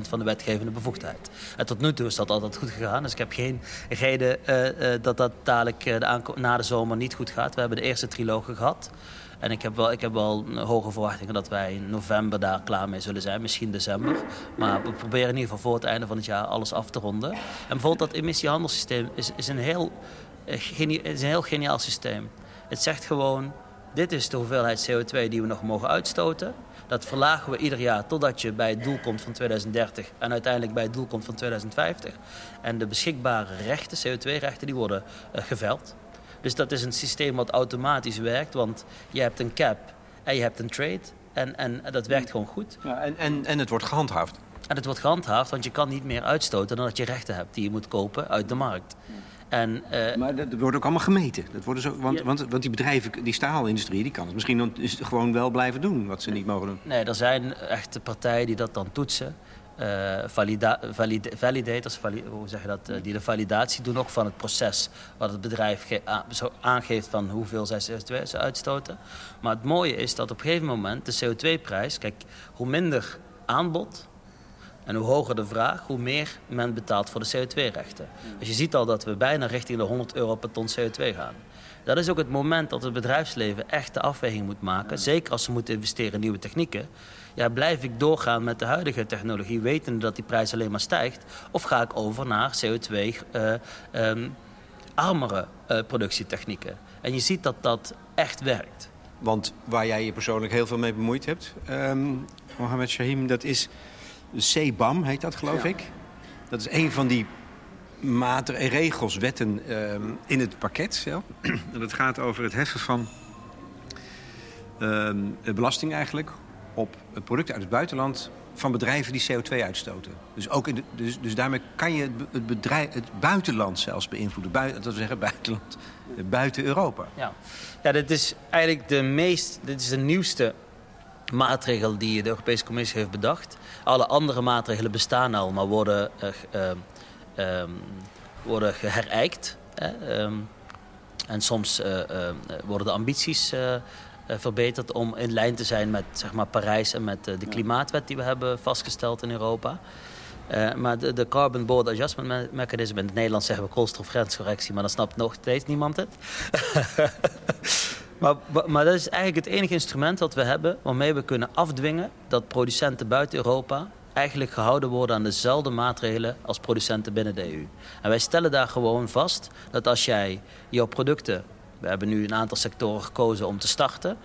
van de wetgevende bevoegdheid. En tot nu toe is dat altijd goed gegaan. Dus ik heb geen reden uh, uh, dat dat dadelijk uh, na de zomer niet goed gaat. We hebben de eerste trilogen gehad. En ik heb wel, ik heb wel hoge verwachtingen dat wij in november daar klaar mee zullen zijn. Misschien december. Maar we proberen in ieder geval voor het einde van het jaar alles af te ronden. En bijvoorbeeld dat emissiehandelssysteem is, is, een, heel, eh, is een heel geniaal systeem. Het zegt gewoon, dit is de hoeveelheid CO2 die we nog mogen uitstoten. Dat verlagen we ieder jaar totdat je bij het doel komt van 2030 en uiteindelijk bij het doel komt van 2050. En de beschikbare rechten, CO2-rechten, die worden uh, geveld. Dus dat is een systeem wat automatisch werkt, want je hebt een cap en je hebt een trade. En, en dat werkt gewoon goed. Ja, en, en, en het wordt gehandhaafd. En het wordt gehandhaafd, want je kan niet meer uitstoten dan dat je rechten hebt die je moet kopen uit de markt. En, uh, maar dat wordt ook allemaal gemeten. Dat wordt zo, want, want, want die bedrijven, die staalindustrie, die kan het misschien dan gewoon wel blijven doen wat ze niet mogen doen. Nee, er zijn echte partijen die dat dan toetsen. Uh, valida validators, hoe zeg je dat, uh, die de validatie doen ook van het proces wat het bedrijf aangeeft van hoeveel zij CO2 uitstoten. Maar het mooie is dat op een gegeven moment de CO2-prijs, kijk, hoe minder aanbod, en hoe hoger de vraag, hoe meer men betaalt voor de CO2-rechten. Dus je ziet al dat we bijna richting de 100 euro per ton CO2 gaan. Dat is ook het moment dat het bedrijfsleven echt de afweging moet maken. Zeker als ze moeten investeren in nieuwe technieken. Ja, blijf ik doorgaan met de huidige technologie, wetende dat die prijs alleen maar stijgt? Of ga ik over naar CO2-armere uh, um, uh, productietechnieken? En je ziet dat dat echt werkt. Want waar jij je persoonlijk heel veel mee bemoeid hebt, um, Mohamed Shahim, dat is CBAM heet dat, geloof ik. Dat is een van die maten en regels, wetten uh, in het pakket. Ja. en dat gaat over het heffen van belasting eigenlijk op producten uit het buitenland van bedrijven die CO2 uitstoten. Dus, ook in dus, dus daarmee kan je het, bedrijf, het buitenland zelfs beïnvloeden. Buiten, dat wil zeggen buitenland, buiten Europa. Ja. ja, dit is eigenlijk de meest, dit is de nieuwste maatregel die de Europese Commissie heeft bedacht. Alle andere maatregelen bestaan al, maar worden, uh, worden geherijkt. Um, en soms worden de ambities verbeterd om in lijn te zijn met zeg maar, Parijs en met de klimaatwet die we hebben vastgesteld in Europa. Uh, maar de, de, Carbon Border Adjustment Mechanism, in het Nederlands zeggen we koolstofgrenscorrectie, maar dan snapt nog steeds niemand het. Maar, maar dat is eigenlijk het enige instrument dat we hebben waarmee we kunnen afdwingen dat producenten buiten Europa eigenlijk gehouden worden aan dezelfde maatregelen als producenten binnen de EU. En wij stellen daar gewoon vast dat als jij jouw producten, we hebben nu een aantal sectoren gekozen om te starten,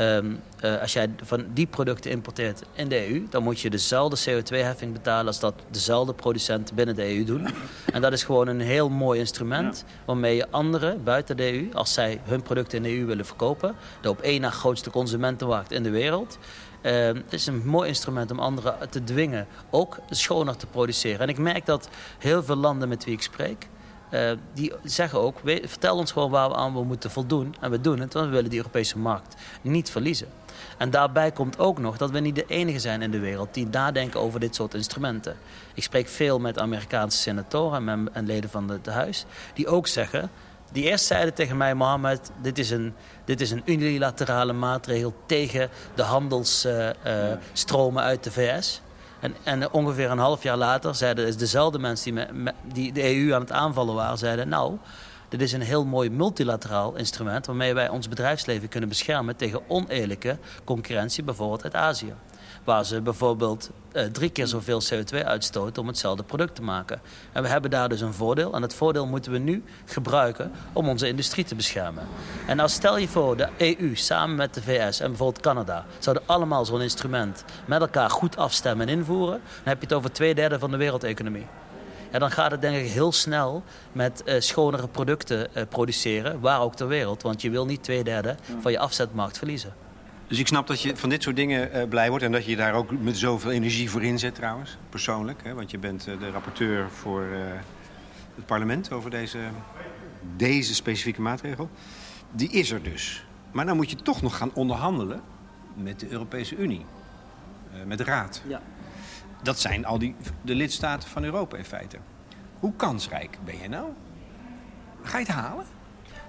Um, uh, als jij van die producten importeert in de EU, dan moet je dezelfde CO2-heffing betalen als dat dezelfde producenten binnen de EU doen. En dat is gewoon een heel mooi instrument waarmee je anderen buiten de EU, als zij hun producten in de EU willen verkopen, de op één na grootste consumentenmarkt in de wereld, uh, het is een mooi instrument om anderen te dwingen ook schoner te produceren. En ik merk dat heel veel landen met wie ik spreek, uh, die zeggen ook, vertel ons gewoon waar we aan moeten voldoen. En we doen het, want we willen die Europese markt niet verliezen. En daarbij komt ook nog dat we niet de enige zijn in de wereld die nadenken over dit soort instrumenten. Ik spreek veel met Amerikaanse senatoren en, leden van het huis, die ook zeggen die eerst zeiden tegen mij, Mohammed, dit is een, dit is een unilaterale maatregel tegen de handelsstromen uit de VS. En, en ongeveer een half jaar later zeiden dezelfde mensen die, die de EU aan het aanvallen waren, zeiden nou, dit is een heel mooi multilateraal instrument waarmee wij ons bedrijfsleven kunnen beschermen tegen oneerlijke concurrentie, bijvoorbeeld uit Azië. Waar ze bijvoorbeeld uh, drie keer zoveel CO2 uitstoten om hetzelfde product te maken. En we hebben daar dus een voordeel. En dat voordeel moeten we nu gebruiken om onze industrie te beschermen. En als stel je voor, de EU samen met de VS en bijvoorbeeld Canada... zouden allemaal zo'n instrument met elkaar goed afstemmen en invoeren... dan heb je het over twee derde van de wereldeconomie. Ja, dan gaat het denk ik heel snel met uh, schonere producten uh, produceren, waar ook ter wereld. Want je wil niet twee derde van je afzetmarkt verliezen. Dus ik snap dat je van dit soort dingen uh, blij wordt... en dat je daar ook met zoveel energie voor inzet trouwens, persoonlijk. Hè? Want je bent uh, de rapporteur voor uh, het parlement over deze, deze specifieke maatregel. Die is er dus. Maar dan moet je toch nog gaan onderhandelen met de Europese Unie. met de Raad. Ja. Dat zijn al die, de lidstaten van Europa in feite. Hoe kansrijk ben je nou? Ga je het halen?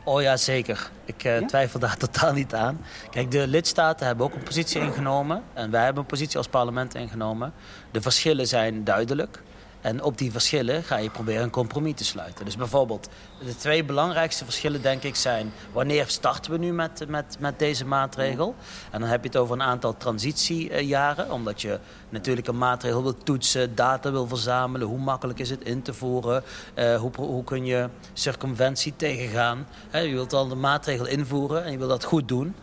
Oh ja, zeker. Ik uh, twijfel daar totaal niet aan. Kijk, de lidstaten hebben ook een positie ingenomen. En wij hebben een positie als parlement ingenomen. De verschillen zijn duidelijk. En op die verschillen ga je proberen een compromis te sluiten. Dus bijvoorbeeld, de twee belangrijkste verschillen denk ik zijn... wanneer starten we nu met, met, met deze maatregel? En dan heb je het over een aantal transitiejaren. Omdat je natuurlijk een maatregel wil toetsen, data wil verzamelen. Hoe makkelijk is het in te voeren? Uh, hoe, hoe kun je circumventie tegengaan? Je wilt al de maatregel invoeren en je wil dat goed doen.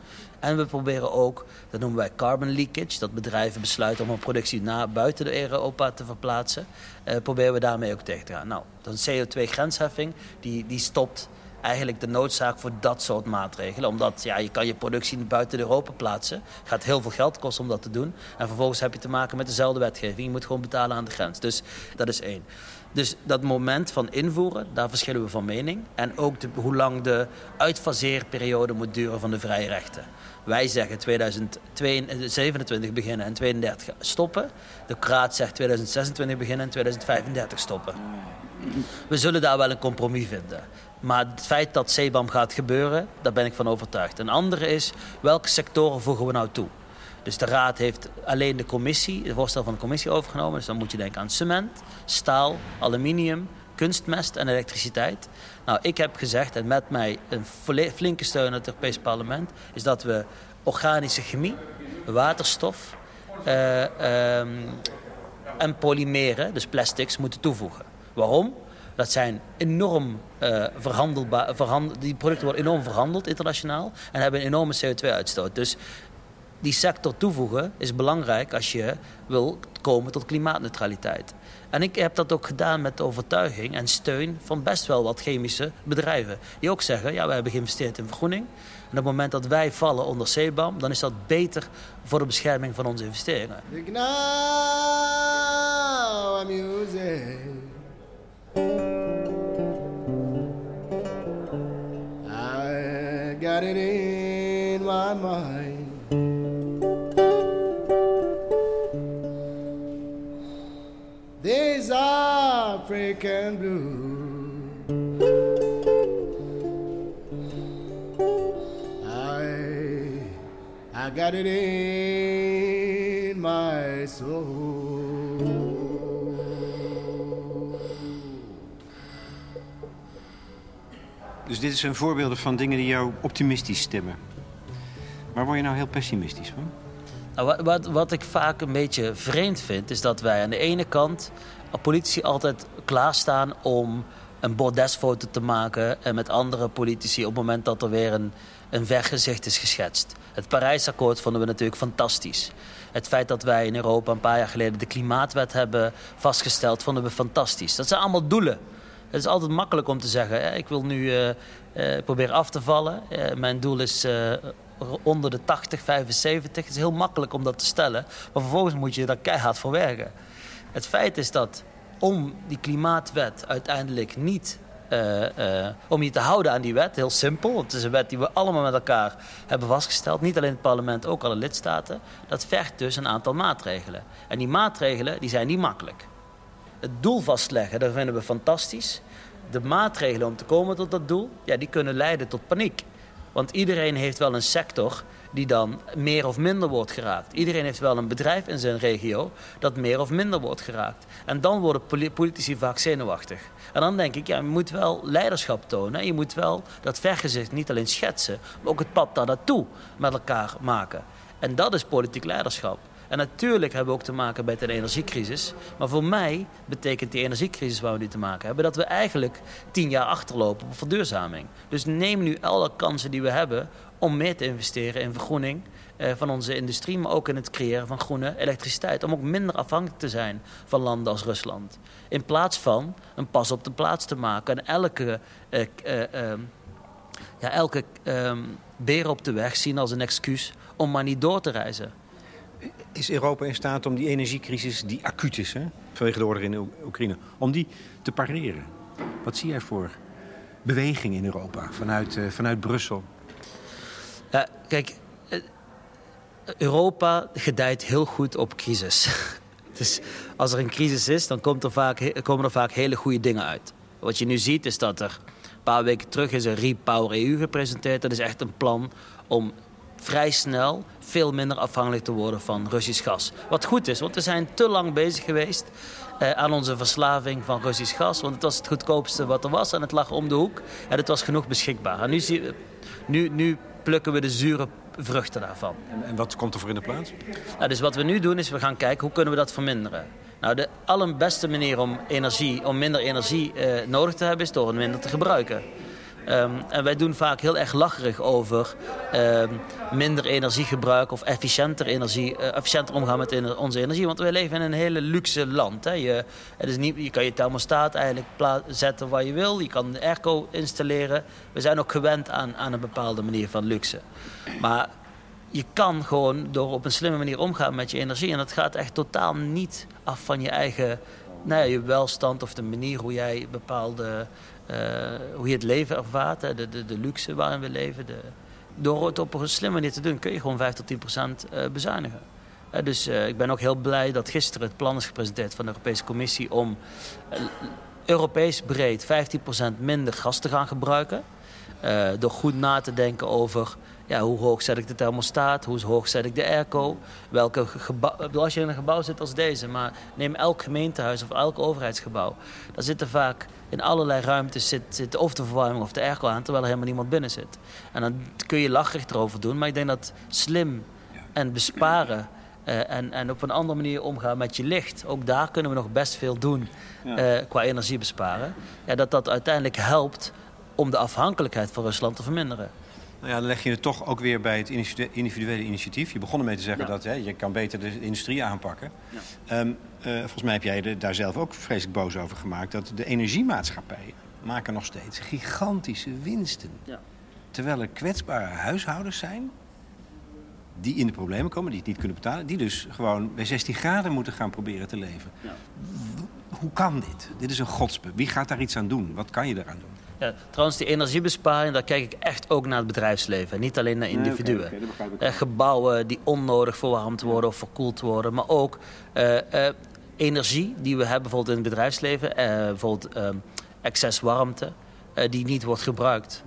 En we proberen ook, dat noemen wij carbon leakage... dat bedrijven besluiten om een productie naar buiten de Europa te verplaatsen... Uh, proberen we daarmee ook tegen te gaan. Nou, dan CO2-grensheffing, die, die stopt eigenlijk de noodzaak voor dat soort maatregelen. Omdat ja, je kan je productie buiten Europa plaatsen. Gaat heel veel geld kosten om dat te doen. En vervolgens heb je te maken met dezelfde wetgeving. Je moet gewoon betalen aan de grens. Dus dat is één. Dus dat moment van invoeren, daar verschillen we van mening. En ook de, hoe lang de uitfaseerperiode moet duren van de vrije rechten. Wij zeggen 2027 beginnen en 2032 stoppen. De Raad zegt 2026 beginnen en 2035 stoppen. We zullen daar wel een compromis vinden. Maar het feit dat CBAM gaat gebeuren, daar ben ik van overtuigd. Een andere is, welke sectoren voegen we nou toe? Dus de Raad heeft alleen de commissie, het voorstel van de commissie overgenomen. Dus dan moet je denken aan cement, staal, aluminium, kunstmest en elektriciteit. Nou, ik heb gezegd, en met mij een flinke steun uit het Europees Parlement, is dat we organische chemie, waterstof uh, um, en polymeren, dus plastics, moeten toevoegen. Waarom? Dat zijn enorm uh, verhandelbaar. Verhand, die producten worden enorm verhandeld internationaal en hebben een enorme CO2-uitstoot. Dus die sector toevoegen is belangrijk als je wil komen tot klimaatneutraliteit. En ik heb dat ook gedaan met overtuiging en steun van best wel wat chemische bedrijven. Die ook zeggen, ja, we hebben geïnvesteerd in vergroening. En op het moment dat wij vallen onder CBAM, dan is dat beter voor de bescherming van onze investeringen. I got it in my mind. Blue. I, I got it in my soul. Dus dit zijn voorbeelden van dingen die jou optimistisch stemmen. Waar word je nou heel pessimistisch van? Nou, wat, wat, ik vaak een beetje vreemd vind, is dat wij aan de ene kant politici altijd klaarstaan om een bordesfoto te maken en met andere politici op het moment dat er weer een, een vergezicht is geschetst. Het Parijsakkoord vonden we natuurlijk fantastisch. Het feit dat wij in Europa een paar jaar geleden de klimaatwet hebben vastgesteld, vonden we fantastisch. Dat zijn allemaal doelen. Het is altijd makkelijk om te zeggen, ik wil nu uh, uh, proberen af te vallen. Uh, mijn doel is onder de 80, 75. Het is heel makkelijk om dat te stellen. Maar vervolgens moet je daar keihard voor werken. Het feit is dat om die klimaatwet uiteindelijk niet... Uh, uh, om je te houden aan die wet, heel simpel. Het is een wet die we allemaal met elkaar hebben vastgesteld. Niet alleen het parlement, ook alle lidstaten. Dat vergt dus een aantal maatregelen. En die maatregelen die zijn niet makkelijk. Het doel vastleggen, dat vinden we fantastisch. De maatregelen om te komen tot dat doel, ja, die kunnen leiden tot paniek. Want iedereen heeft wel een sector die dan meer of minder wordt geraakt. Iedereen heeft wel een bedrijf in zijn regio dat meer of minder wordt geraakt. En dan worden politici vaak zenuwachtig. En dan denk ik, ja, je moet wel leiderschap tonen. Je moet wel dat vergezicht niet alleen schetsen, maar ook het pad daar naartoe met elkaar maken. En dat is politiek leiderschap. En natuurlijk hebben we ook te maken met een energiecrisis. Maar voor mij betekent die energiecrisis waar we nu te maken hebben... dat we eigenlijk tien jaar achterlopen op verduurzaming. Dus neem nu alle kansen die we hebben om meer te investeren in vergroening eh, van onze industrie... maar ook in het creëren van groene elektriciteit. Om ook minder afhankelijk te zijn van landen als Rusland. In plaats van een pas op de plaats te maken en elke... Eh, eh, ja, elke beer op de weg zien als een excuus om maar niet door te reizen. Is Europa in staat om die energiecrisis, die acuut is, hè, vanwege de oorlog in Oekraïne, om die te pareren? Wat zie jij voor beweging in Europa vanuit, uh, vanuit Brussel? Kijk, eh, Europa gedijt heel goed op crisis. dus als er een crisis is, dan komt er vaak, komen er vaak hele goede dingen uit. Wat je nu ziet is dat er een paar weken terug is een Repower EU gepresenteerd. Dat is echt een plan om vrij snel veel minder afhankelijk te worden van Russisch gas. Wat goed is, want we zijn te lang bezig geweest eh, aan onze verslaving van Russisch gas. Want het was het goedkoopste wat er was en het lag om de hoek. En het was genoeg beschikbaar. En nu, zie, nu, nu plukken we de zure vruchten daarvan. En, en, wat komt er voor in de plaats? Nou, dus wat we nu doen is we gaan kijken hoe kunnen we dat verminderen. Nou, de allerbeste manier om, energie, om minder energie eh, nodig te hebben is door het minder te gebruiken. Ehm, en wij doen vaak heel erg lacherig over ehm, minder energiegebruik of efficiënter, energie, uh, efficiënter omgaan met onze energie. Want wij leven in een hele luxe land. Hè. Je, het is niet, je kan je thermostaat eigenlijk zetten waar je wil. Je kan de airco installeren. We zijn ook gewend aan, aan een bepaalde manier van luxe. Maar je kan gewoon door op een slimme manier omgaan met je energie. En dat gaat echt totaal niet af van je eigen nou ja, je welstand of de manier hoe jij bepaalde hoe je het leven ervaart, de, de, de luxe waarin we leven. De, door het op een slimme manier te doen kun je gewoon 5 tot 10 procent uh, bezuinigen. Uh, dus ik ben ook heel blij dat gisteren het plan is gepresenteerd van de Europese Commissie om Europees breed 15% minder gas te gaan gebruiken. Door goed na te denken over ja, hoe hoog zet ik de thermostaat? Hoe hoog zet ik de airco? Welke gebouw, als je in een gebouw zit als deze, maar neem elk gemeentehuis of elk overheidsgebouw. Dan zitten vaak in allerlei ruimtes zit, zit of de verwarming of de airco aan, terwijl er helemaal niemand binnen zit. En dan kun je lacherig erover doen, maar ik denk dat slim en besparen uh, en, en op een andere manier omgaan met je licht, ook daar kunnen we nog best veel doen uh, qua energie besparen. Ja, dat dat uiteindelijk helpt om de afhankelijkheid van Rusland te verminderen. Nou ja, dan leg je het toch ook weer bij het individuele initiatief. Je begon ermee te zeggen dat hè, je kan beter de industrie aanpakken. Ja. Ehm, uh, volgens mij heb jij daar zelf ook vreselijk boos over gemaakt... dat de energiemaatschappijen maken nog steeds gigantische winsten. Ja. Terwijl er kwetsbare huishoudens zijn die in de problemen komen, die het niet kunnen betalen... die dus gewoon bij 16 graden moeten gaan proberen te leven. Ja. Hoe kan dit? Dit is een godsbe. Wie gaat daar iets aan doen? Wat kan je eraan doen? Ja, trouwens, die energiebesparing, daar kijk ik echt ook naar het bedrijfsleven. Niet alleen naar individuen. Nee, eh, gebouwen die onnodig verwarmd worden of verkoeld worden. Maar ook uh, uh, energie die we hebben bijvoorbeeld in het bedrijfsleven. bijvoorbeeld excess warmte die niet wordt gebruikt.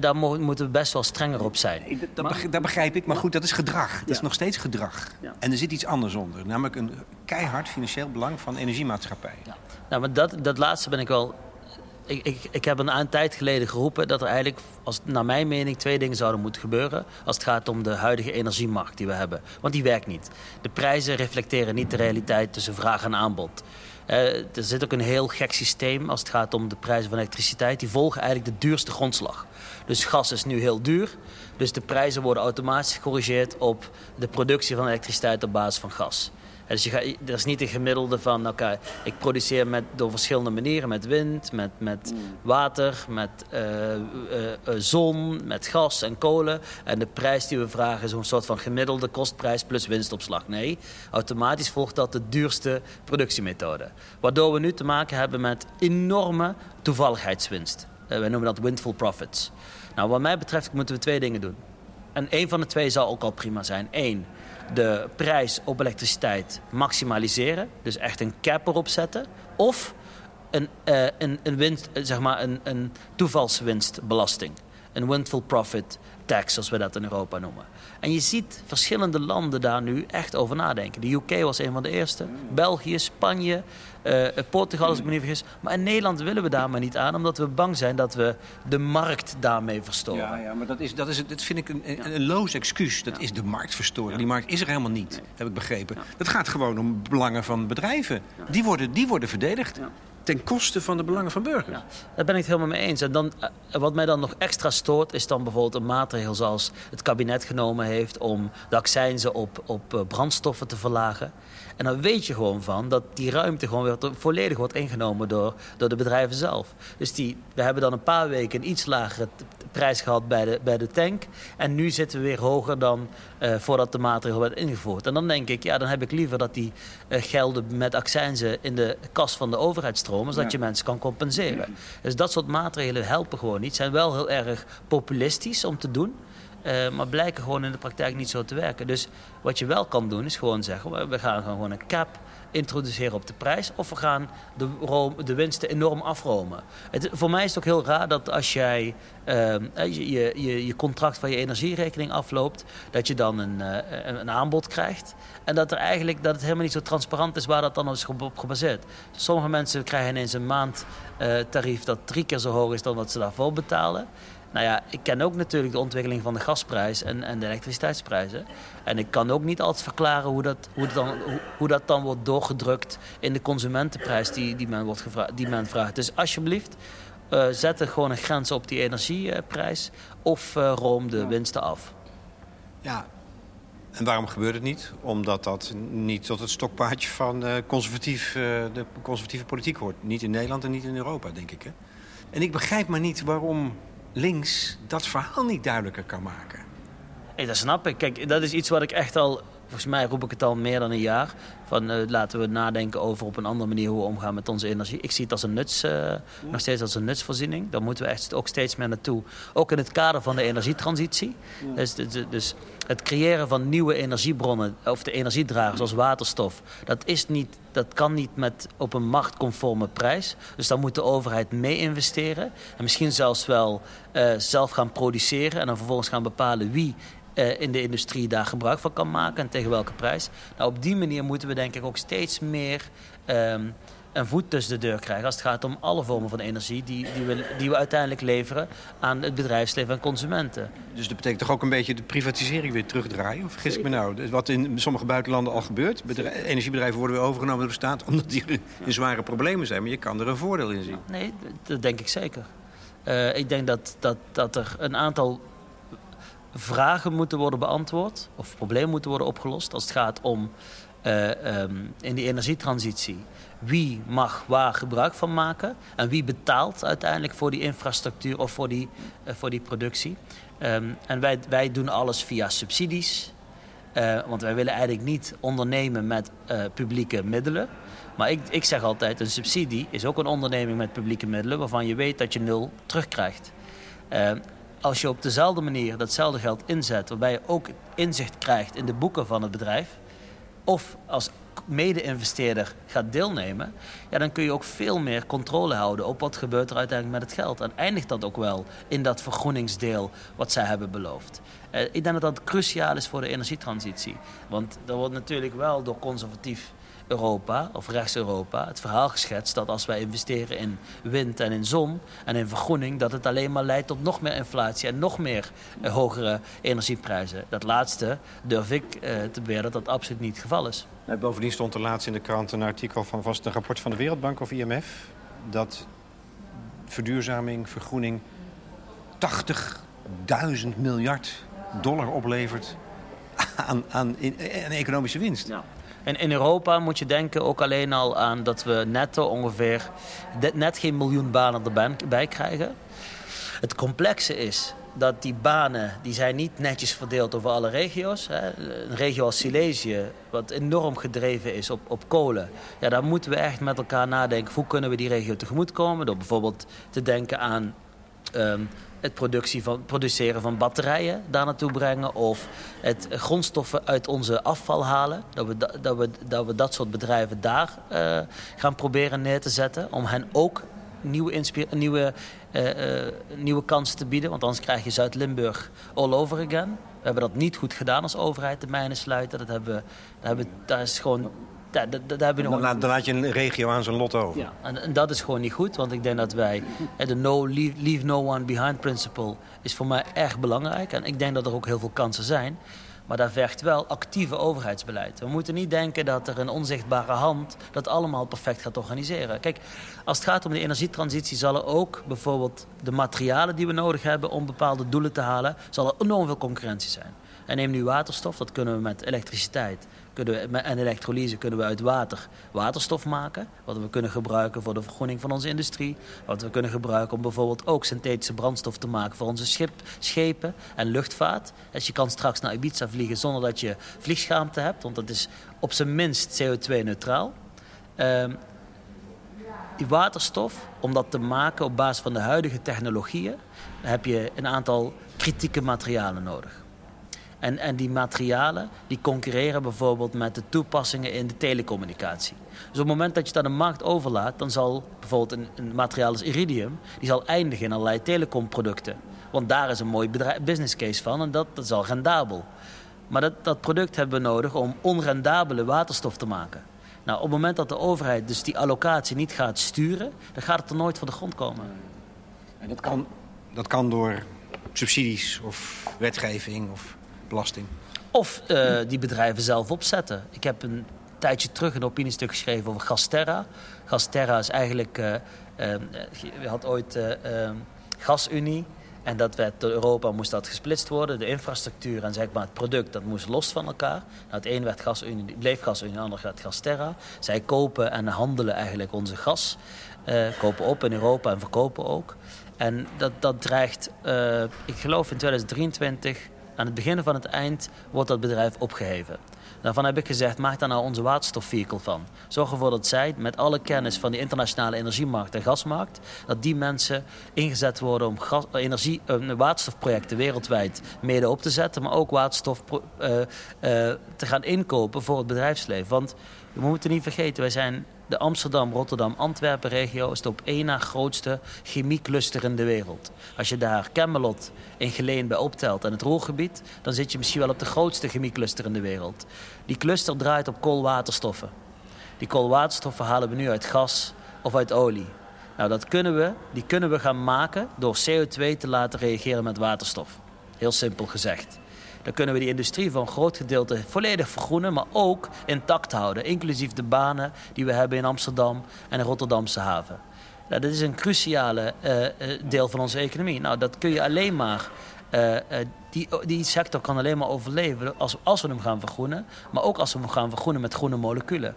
daar moeten we best wel strenger op zijn. dat, maar, begrijp ik, maar goed, dat is gedrag. Dat is nog steeds gedrag. En er zit iets anders onder. Namelijk een keihard financieel belang van energiemaatschappijen. Ja. Nou, maar dat, dat laatste ben ik wel ik, ik, ik heb een, tijd geleden geroepen dat er eigenlijk, als, naar mijn mening, twee dingen zouden moeten gebeuren. Als het gaat om de huidige energiemarkt die we hebben. Want die werkt niet. De prijzen reflecteren niet de realiteit tussen vraag en aanbod. Uh, er zit ook een heel gek systeem als het gaat om de prijzen van elektriciteit. Die volgen eigenlijk de duurste grondslag. Dus gas is nu heel duur. Dus de prijzen worden automatisch gecorrigeerd op de productie van elektriciteit op basis van gas. Dus je gaat, er is niet een gemiddelde van, oké, ik produceer met, door verschillende manieren. Met wind, met, met water, met uh, uh, zon, met gas en kolen. En de prijs die we vragen is een soort van gemiddelde kostprijs plus winstopslag. Nee, automatisch volgt dat de duurste productiemethode. Waardoor we nu te maken hebben met enorme toevalligheidswinst. Uh, wij noemen dat windful profits. Nou, wat mij betreft moeten we twee dingen doen. En één van de twee zal ook al prima zijn. Eén, de prijs op elektriciteit maximaliseren. Dus echt een cap erop zetten. Of een, uh, een, een, winst, eh, zeg maar een, een toevalswinstbelasting. Een windful profit tax, zoals we dat in Europa noemen. En je ziet verschillende landen daar nu echt over nadenken. De UK was een van de eerste. België, Spanje, uh, Portugal als ik me niet vergis. Maar in Nederland willen we daar maar niet aan, omdat we bang zijn dat we de markt daarmee verstoren. Ja, ja maar dat, is, dat, is, dat vind ik een, een, loos excuus. Dat is de markt verstoren. Die markt is er helemaal niet, heb ik begrepen. Dat gaat gewoon om belangen van bedrijven. Die, worden, die worden verdedigd ten koste van de belangen van burgers. Ja, daar ben ik het helemaal mee eens. En dan, eh, wat mij dan nog extra stoort, is dan bijvoorbeeld een maatregel zoals het kabinet genomen heeft om de accijnzen op, op eh, brandstoffen te verlagen. En dan weet je gewoon van dat die ruimte gewoon weer volledig wordt ingenomen door, door de bedrijven zelf. Dus die, we hebben dan een paar weken een iets lagere prijs gehad bij de, bij de tank. En nu zitten we weer hoger dan uh, voordat de maatregel werd ingevoerd. En dan denk ik, ja, dan heb ik liever dat die uh, gelden met accijnzen in de kas van de overheid stromen, zodat je mensen kan compenseren. Dus dat soort maatregelen helpen gewoon niet. Zijn wel heel erg populistisch om te doen. Uh, maar blijken gewoon in de praktijk niet zo te werken. Dus wat je wel kan doen is gewoon zeggen... we gaan gewoon een cap introduceren op de prijs... of we gaan de, de winsten enorm afromen. Het, voor mij is het ook heel raar dat als jij uh, je, je, je, contract van je energierekening afloopt... dat je dan een, uh, een, aanbod krijgt... en dat, er eigenlijk, dat het helemaal niet zo transparant is waar dat dan is op gebaseerd. Sommige mensen krijgen ineens een maandtarief dat drie keer zo hoog is dan wat ze daarvoor betalen... Nou ja, ik ken ook natuurlijk de ontwikkeling van de gasprijs en, en de elektriciteitsprijzen. En ik kan ook niet altijd verklaren hoe dat, hoe dan, hoe, hoe dat dan wordt doorgedrukt in de consumentenprijs die, die, men wordt gevraagd, die men vraagt. Dus alsjeblieft, uh, zet gewoon een grens op die energieprijs of uh, room de winsten af. Ja, en waarom gebeurt het niet? Omdat dat niet tot het stokpaardje van uh, conservatief, de conservatieve politiek hoort. Niet in Nederland en niet in Europa, denk ik. Hè? En ik begrijp maar niet waarom links dat verhaal niet duidelijker kan maken. Dat snap ik. Kijk, dat is iets wat ik echt al volgens mij roep ik het al meer dan een jaar. Van uh, laten we nadenken over op een andere manier hoe we omgaan met onze energie. Ik zie het als een nuts, uh, nog steeds als een nutsvoorziening. Daar moeten we echt ook steeds meer naartoe. Ook in het kader van de energietransitie. Dus, dus, dus, het creëren van nieuwe energiebronnen, of de energiedragers als waterstof, dat, is niet, dat kan niet met op een marktconforme prijs. Dus daar moet de overheid mee investeren. En misschien zelfs wel uh, zelf gaan produceren en dan vervolgens gaan bepalen wie uh, in de industrie daar gebruik van kan maken en tegen welke prijs. Nou, op die manier moeten we denk ik ook steeds meer um, een voet tussen de deur krijgen als het gaat om alle vormen van energie die, die, we, die we uiteindelijk leveren aan het bedrijfsleven en consumenten. Dus dat betekent toch ook een beetje de privatisering weer terugdraaien? Of vergis ik me nou? Wat in sommige buitenlanden al gebeurt. energiebedrijven worden weer overgenomen door de staat omdat die in zware problemen zijn. Maar je kan er een voordeel in zien. Nee, dat denk ik zeker. Uh, ik denk dat, dat, dat er een aantal vragen moeten worden beantwoord of problemen moeten worden opgelost als het gaat om uh, um, in die energietransitie. Wie mag waar gebruik van maken en wie betaalt uiteindelijk voor die infrastructuur of voor die, uh, voor die productie. Um, en wij, wij doen alles via subsidies, uh, want wij willen eigenlijk niet ondernemen met publieke middelen. Maar ik, ik zeg altijd, een subsidie is ook een onderneming met publieke middelen waarvan je weet dat je nul terugkrijgt. Uh, als je op dezelfde manier datzelfde geld inzet, waarbij je ook inzicht krijgt in de boeken van het bedrijf, of als mede-investeerder gaat deelnemen, ja, dan kun je ook veel meer controle houden op wat gebeurt er uiteindelijk met het geld. En eindigt dat ook wel in dat vergroeningsdeel wat zij hebben beloofd. Uh, ik denk dat dat cruciaal is voor de energietransitie. Want er wordt natuurlijk wel door conservatief Europa of rechts-Europa het verhaal geschetst dat als wij investeren in wind en in zon en in vergroening, dat het alleen maar leidt tot nog meer inflatie en nog meer uh, hogere energieprijzen. Dat laatste durf ik uh, te beweren dat dat absoluut niet het geval is. Nee, bovendien stond er laatst in de krant een artikel van vast een rapport van de Wereldbank of IMF dat verduurzaming, vergroening 80.000 miljard dollar oplevert aan, aan, economische winst. Ja. En in Europa moet je denken ook alleen al aan dat we netto ongeveer net geen miljoen banen erbij krijgen. Het complexe is dat die banen die zijn niet netjes verdeeld over alle regio's. Hè. Een regio als Silesië, wat enorm gedreven is op, op kolen. Ja, daar moeten we echt met elkaar nadenken. Hoe kunnen we die regio tegemoetkomen? Door bijvoorbeeld te denken aan um, het productie van, produceren van batterijen daar naartoe brengen. Of het grondstoffen uit onze afval halen. Dat we dat, we, dat, we dat soort bedrijven daar uh, gaan proberen neer te zetten. Om hen ook nieuwe, nieuwe, nieuwe kansen te bieden. Want anders krijg je Zuid-Limburg all over again. We hebben dat niet goed gedaan als overheid, de mijnen sluiten. Dat hebben, dat hebben, daar is gewoon daar, daar, daar dan, laat, dan, laat je een regio aan zijn lot over. Ja, en, en, dat is gewoon niet goed. Want ik denk dat wij... De no, leave, leave no one behind principle is voor mij erg belangrijk. En ik denk dat er ook heel veel kansen zijn. Maar daar vergt wel actieve overheidsbeleid. We moeten niet denken dat er een onzichtbare hand dat allemaal perfect gaat organiseren. Kijk, als het gaat om de energietransitie zal er ook bijvoorbeeld de materialen die we nodig hebben om bepaalde doelen te halen, zal er enorm veel concurrentie zijn. En neem nu waterstof, dat kunnen we met elektriciteit kunnen en elektrolyse kunnen we uit water waterstof maken. Wat we kunnen gebruiken voor de vergroening van onze industrie. Wat we kunnen gebruiken om bijvoorbeeld ook synthetische brandstof te maken voor onze schip, schepen en luchtvaart. Dus je kan straks naar Ibiza vliegen zonder dat je vliegschaamte hebt. Want dat is op zijn minst CO2-neutraal. Um, die waterstof, om dat te maken op basis van de huidige technologieën, heb je een aantal kritieke materialen nodig. En, en die materialen die concurreren bijvoorbeeld met de toepassingen in de telecommunicatie. Dus op het moment dat je het aan de markt overlaat, dan zal bijvoorbeeld een, een materiaal als iridium, die zal eindigen in allerlei telecomproducten. Want daar is een mooi business case van en dat, dat is al rendabel. Maar dat, dat product hebben we nodig om onrendabele waterstof te maken. Nou, op het moment dat de overheid dus die allocatie niet gaat sturen, dan gaat het er nooit van de grond komen. En dat kan, dat kan door subsidies of wetgeving of belasting. Of uh, die bedrijven zelf opzetten. Ik heb een tijdje terug een opiniestuk geschreven over Gasterra. Gasterra is eigenlijk... Uh, je had ooit gasunie. En dat werd door Europa moest dat gesplitst worden. De infrastructuur en zeg maar het product, dat moest los van elkaar. Nou, het een werd gasunie, bleef gasunie, het ander werd Gasterra. Zij kopen en handelen eigenlijk onze gas. kopen op in Europa en verkopen ook. En dat, dat dreigt, ik geloof in 2023 aan het begin van het eind wordt dat bedrijf opgeheven. Daarvan heb ik gezegd, maak daar nou onze waterstofvehikel van. Zorg ervoor dat zij, met alle kennis van die internationale energiemarkt en gasmarkt, dat die mensen ingezet worden om gas, eh, energie, uh, waterstofprojecten wereldwijd mede op te zetten, maar ook waterstof uh, te gaan inkopen voor het bedrijfsleven. Want we moeten niet vergeten, wij zijn de Amsterdam, Rotterdam, Antwerpen regio is de op één na grootste chemiecluster in de wereld. Als je daar Camelot in Geleen bij optelt en het Roergebied, dan zit je misschien wel op de grootste chemiecluster in de wereld. Die cluster draait op koolwaterstoffen. Die koolwaterstoffen halen we nu uit gas of uit olie. Nou, dat kunnen we, die kunnen we gaan maken door CO2 te laten reageren met waterstof. Heel simpel gezegd. Dan kunnen we die industrie voor een groot gedeelte volledig vergroenen, maar ook intact houden. Inclusief de banen die we hebben in Amsterdam en de Rotterdamse haven. Nou, dat is een cruciale uh, deel van onze economie. Nou, dat kun je alleen maar. Uh, die, die sector kan alleen maar overleven als, als we hem gaan vergroenen. Maar ook als we hem gaan vergroenen met groene moleculen.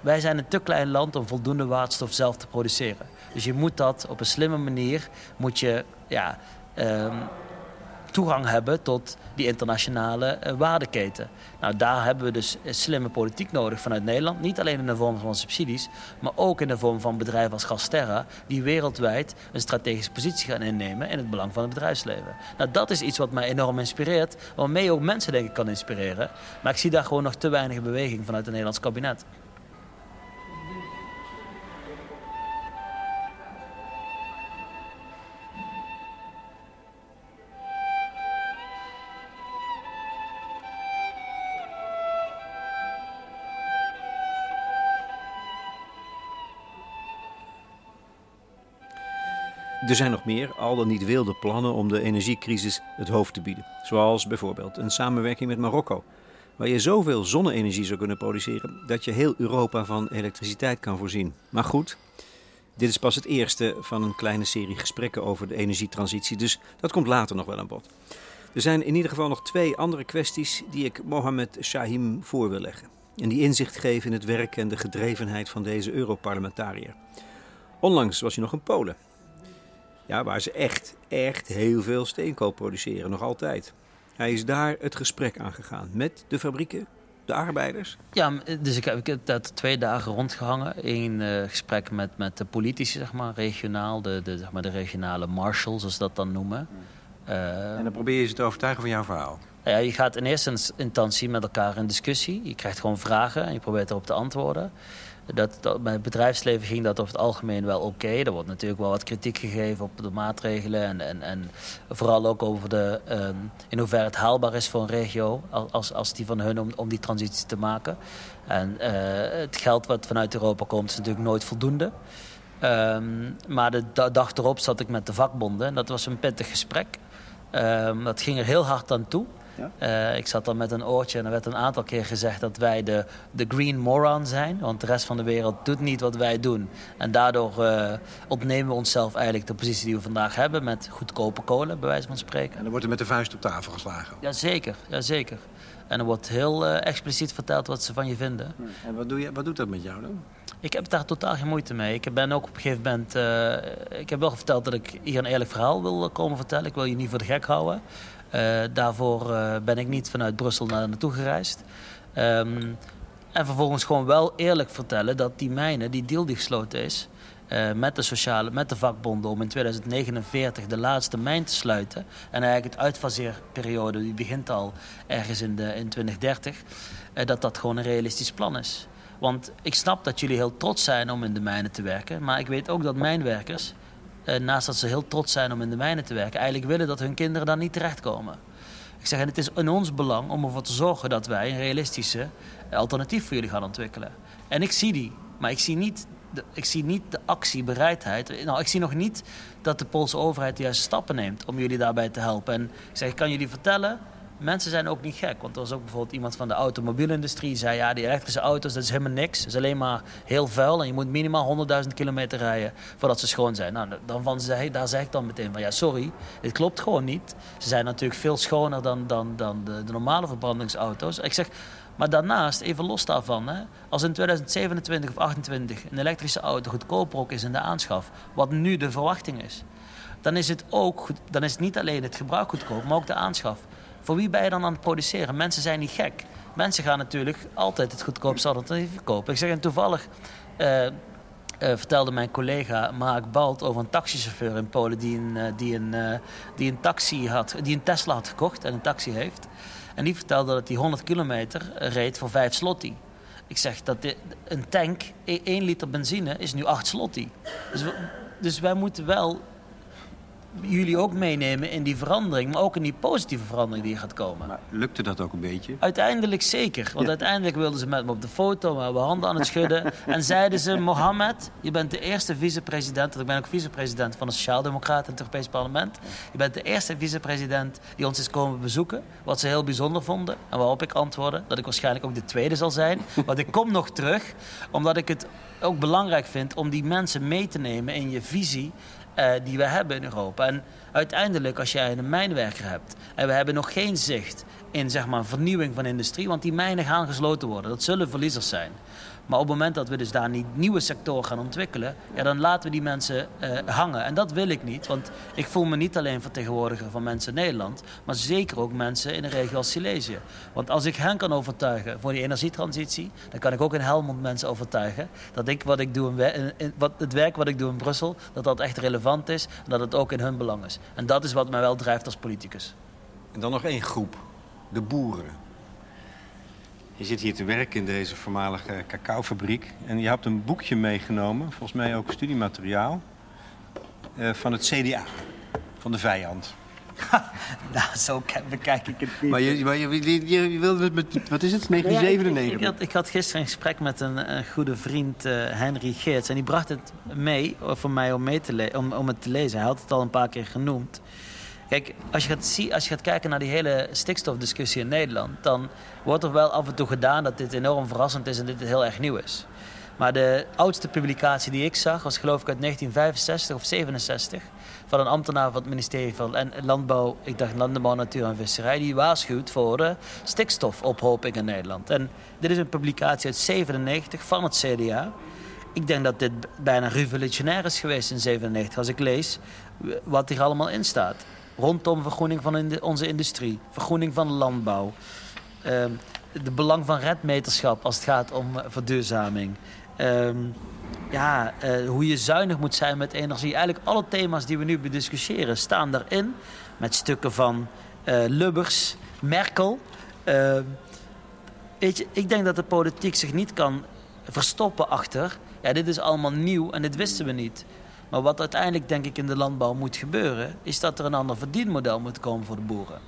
Wij zijn een te klein land om voldoende waterstof zelf te produceren. Dus je moet dat op een slimme manier moet je, ja, um, toegang hebben tot die internationale uh, waardeketen. Nou, daar hebben we dus slimme politiek nodig vanuit Nederland. Niet alleen in de vorm van subsidies, maar ook in de vorm van bedrijven als Gasterra... die wereldwijd een strategische positie gaan innemen in het belang van het bedrijfsleven. Nou, dat is iets wat mij enorm inspireert, waarmee ook mensen denk ik kan inspireren. Maar ik zie daar gewoon nog te weinig beweging vanuit het Nederlands kabinet. Er zijn nog meer, al dan niet wilde plannen om de energiecrisis het hoofd te bieden. Zoals bijvoorbeeld een samenwerking met Marokko, waar je zoveel zonne-energie zou kunnen produceren dat je heel Europa van elektriciteit kan voorzien. Maar goed, dit is pas het eerste van een kleine serie gesprekken over de energietransitie, dus dat komt later nog wel aan bod. Er zijn in ieder geval nog twee andere kwesties die ik Mohamed Shahim voor wil leggen. En die inzicht geven in het werk en de gedrevenheid van deze Europarlementariër. Onlangs was hij nog in Polen ja, waar ze echt, echt heel veel steenkool produceren, nog altijd. Hij is daar het gesprek aangegaan met de fabrieken, de arbeiders. Ja, dus ik heb, ik heb dat twee dagen rondgehangen. in uh, gesprek met, met de politici, zeg maar, regionaal. De, de, zeg maar, de regionale marshals, zoals ze dat dan noemen. Uh, en dan probeer je ze te overtuigen van jouw verhaal? Nou ja, je gaat in eerste instantie met elkaar in discussie. Je krijgt gewoon vragen en je probeert erop te antwoorden. Dat, bij het bedrijfsleven ging dat over het algemeen wel oké. Er wordt natuurlijk wel wat kritiek gegeven op de maatregelen. En, en, en vooral ook over de, um, in hoeverre het haalbaar is voor een regio als, als die van hun om, die transitie te maken. En uh, het geld wat vanuit Europa komt is natuurlijk nooit voldoende. Um, maar de dag erop zat ik met de vakbonden. En dat was een pittig gesprek. Um, dat ging er heel hard aan toe. Ja? Uh, ik zat dan met een oortje en er werd een aantal keer gezegd dat wij de, de green moron zijn. Want de rest van de wereld doet niet wat wij doen. En daardoor uh, ontnemen we onszelf eigenlijk de positie die we vandaag hebben met goedkope kolen, bij wijze van spreken. En dan wordt er met de vuist op tafel geslagen? Jazeker, jazeker. En er wordt heel uh, expliciet verteld wat ze van je vinden. En wat, doe je, wat doet dat met jou dan? Ik heb daar totaal geen moeite mee. Ik ben ook op een gegeven moment... Uh, ik heb wel verteld dat ik hier een eerlijk verhaal wil komen vertellen. Ik wil je niet voor de gek houden. Uh, daarvoor uh, ben ik niet vanuit Brussel naar naartoe gereisd. Um, en vervolgens gewoon wel eerlijk vertellen dat die mijne, die deal die gesloten is... Uh, met de sociale, met de vakbonden om in 2049 de laatste mijn te sluiten. En eigenlijk het uitfaseerperiode, die begint al ergens in, de, in 2030, dat dat gewoon een realistisch plan is. Want ik snap dat jullie heel trots zijn om in de mijnen te werken. Maar ik weet ook dat mijnwerkers naast dat ze heel trots zijn om in de mijnen te werken, eigenlijk willen dat hun kinderen daar niet terechtkomen. Ik zeg, en het is in ons belang om ervoor te zorgen dat wij een realistische alternatief voor jullie gaan ontwikkelen. En ik zie die, maar ik zie niet de, ik zie niet de actiebereidheid. Nou, ik zie nog niet dat de Poolse overheid de juiste stappen neemt om jullie daarbij te helpen. En ik zeg, ik kan jullie vertellen, mensen zijn ook niet gek. Want er was ook bijvoorbeeld iemand van de automobielindustrie die zei... ja, die elektrische auto's, dat is helemaal niks. Dat is alleen maar heel vuil en je moet minimaal 100.000 kilometer rijden... voordat ze schoon zijn. Nou, dan van, daar zeg ik dan meteen van ja, sorry, dit klopt gewoon niet. Ze zijn natuurlijk veel schoner dan, dan, dan de, de normale verbrandingsauto's. Ik zeg, maar daarnaast, even los daarvan, hè, als in 2027 of 2028 een elektrische auto goedkoper ook is in de aanschaf, wat nu de verwachting is, dan is het ook, dan is het niet alleen het gebruik goedkoop, maar ook de aanschaf. Voor wie ben je dan aan het produceren? Mensen zijn niet gek. Mensen gaan natuurlijk altijd het goedkoopste alternatief kopen. Ik zeg en toevallig. Uh, vertelde mijn collega Mark Balt over een taxichauffeur in Polen die een, uh, die een, die een taxi had, die een Tesla had gekocht en een taxi heeft. En die vertelde dat hij 100 kilometer reed voor 5 slotti. Ik zeg dat een tank, 1 e-, liter benzine, is nu 8 slotti. Dus, dus wij moeten wel jullie ook meenemen in die verandering, maar ook in die positieve verandering die er gaat komen. Maar lukte dat ook een beetje? Uiteindelijk zeker. Want uiteindelijk wilden ze met me op de foto, we hebben handen aan het schudden. en zeiden ze: Mohammed, je bent de eerste vicepresident, want ik ben ook vicepresident van de Sociaaldemocraten in het Europees Parlement. Je bent de eerste vicepresident die ons is komen bezoeken. Wat ze heel bijzonder vonden. En waarop ik antwoordde dat ik waarschijnlijk ook de tweede zal zijn. Want ik kom nog terug, omdat ik het ook belangrijk vind om die mensen mee te nemen in je visie uh, die we hebben in Europa. En uiteindelijk, als jij een mijnwerker hebt en we hebben nog geen zicht in zeg maar, vernieuwing van industrie, want die mijnen gaan gesloten worden. Dat zullen verliezers zijn. Maar op het moment dat we dus daar niet nieuwe sectoren gaan ontwikkelen, ja, dan laten we die mensen uh, hangen. En dat wil ik niet, want ik voel me niet alleen vertegenwoordiger van mensen in Nederland, maar zeker ook mensen in de regio als Silesië. Want als ik hen kan overtuigen voor die energietransitie, dan kan ik ook in Helmond mensen overtuigen dat ik wat ik doe in, wat, het werk wat ik doe in Brussel, dat dat echt relevant is en dat het ook in hun belang is. En dat is wat mij wel drijft als politicus. En dan nog één groep, de boeren. Je zit hier te werken in deze voormalige cacaofabriek. En je hebt een boekje meegenomen, volgens mij ook studiemateriaal, uh, van het CDA, van de vijand. nou, zo bekijk ik het niet. Maar je, maar je, je, je wilde met, wat is het, 1997? ik, had, ik, had, gisteren een gesprek met een, een goede vriend, uh, Henry Geerts. En die bracht het mee voor mij om, mee te om, om het te lezen. Hij had het al een paar keer genoemd. Kijk, als je, gaat als je kijken naar die hele stikstofdiscussie in Nederland, dan wordt er wel af en toe gedaan dat dit enorm verrassend is en dit heel erg nieuw is. Maar de oudste publicatie die ik zag was geloof ik uit 1965 of 67 van een ambtenaar van het ministerie van Landbouw, ik dacht Landbouw, Natuur en Visserij, die waarschuwt voor de stikstofophoping in Nederland. En dit is een publicatie uit 97 van het CDA. Ik denk dat dit bijna revolutionair is geweest in 97 als ik lees wat hier allemaal in staat rondom vergroening van onze industrie, vergroening van landbouw, ehm, de belang van redmeterschap als het gaat om eh, verduurzaming. Ehm, ja, uh, hoe je zuinig moet zijn met energie. Eigenlijk alle thema's die we nu bediscussiëren staan daarin. Met stukken van uh, Lubbers, Merkel. Uh, weet je, ik denk dat de politiek zich niet kan verstoppen achter... ja, dit is allemaal nieuw en dit wisten we niet. Maar wat uiteindelijk denk ik in de landbouw moet gebeuren, is dat er een ander verdienmodel moet komen voor de boeren.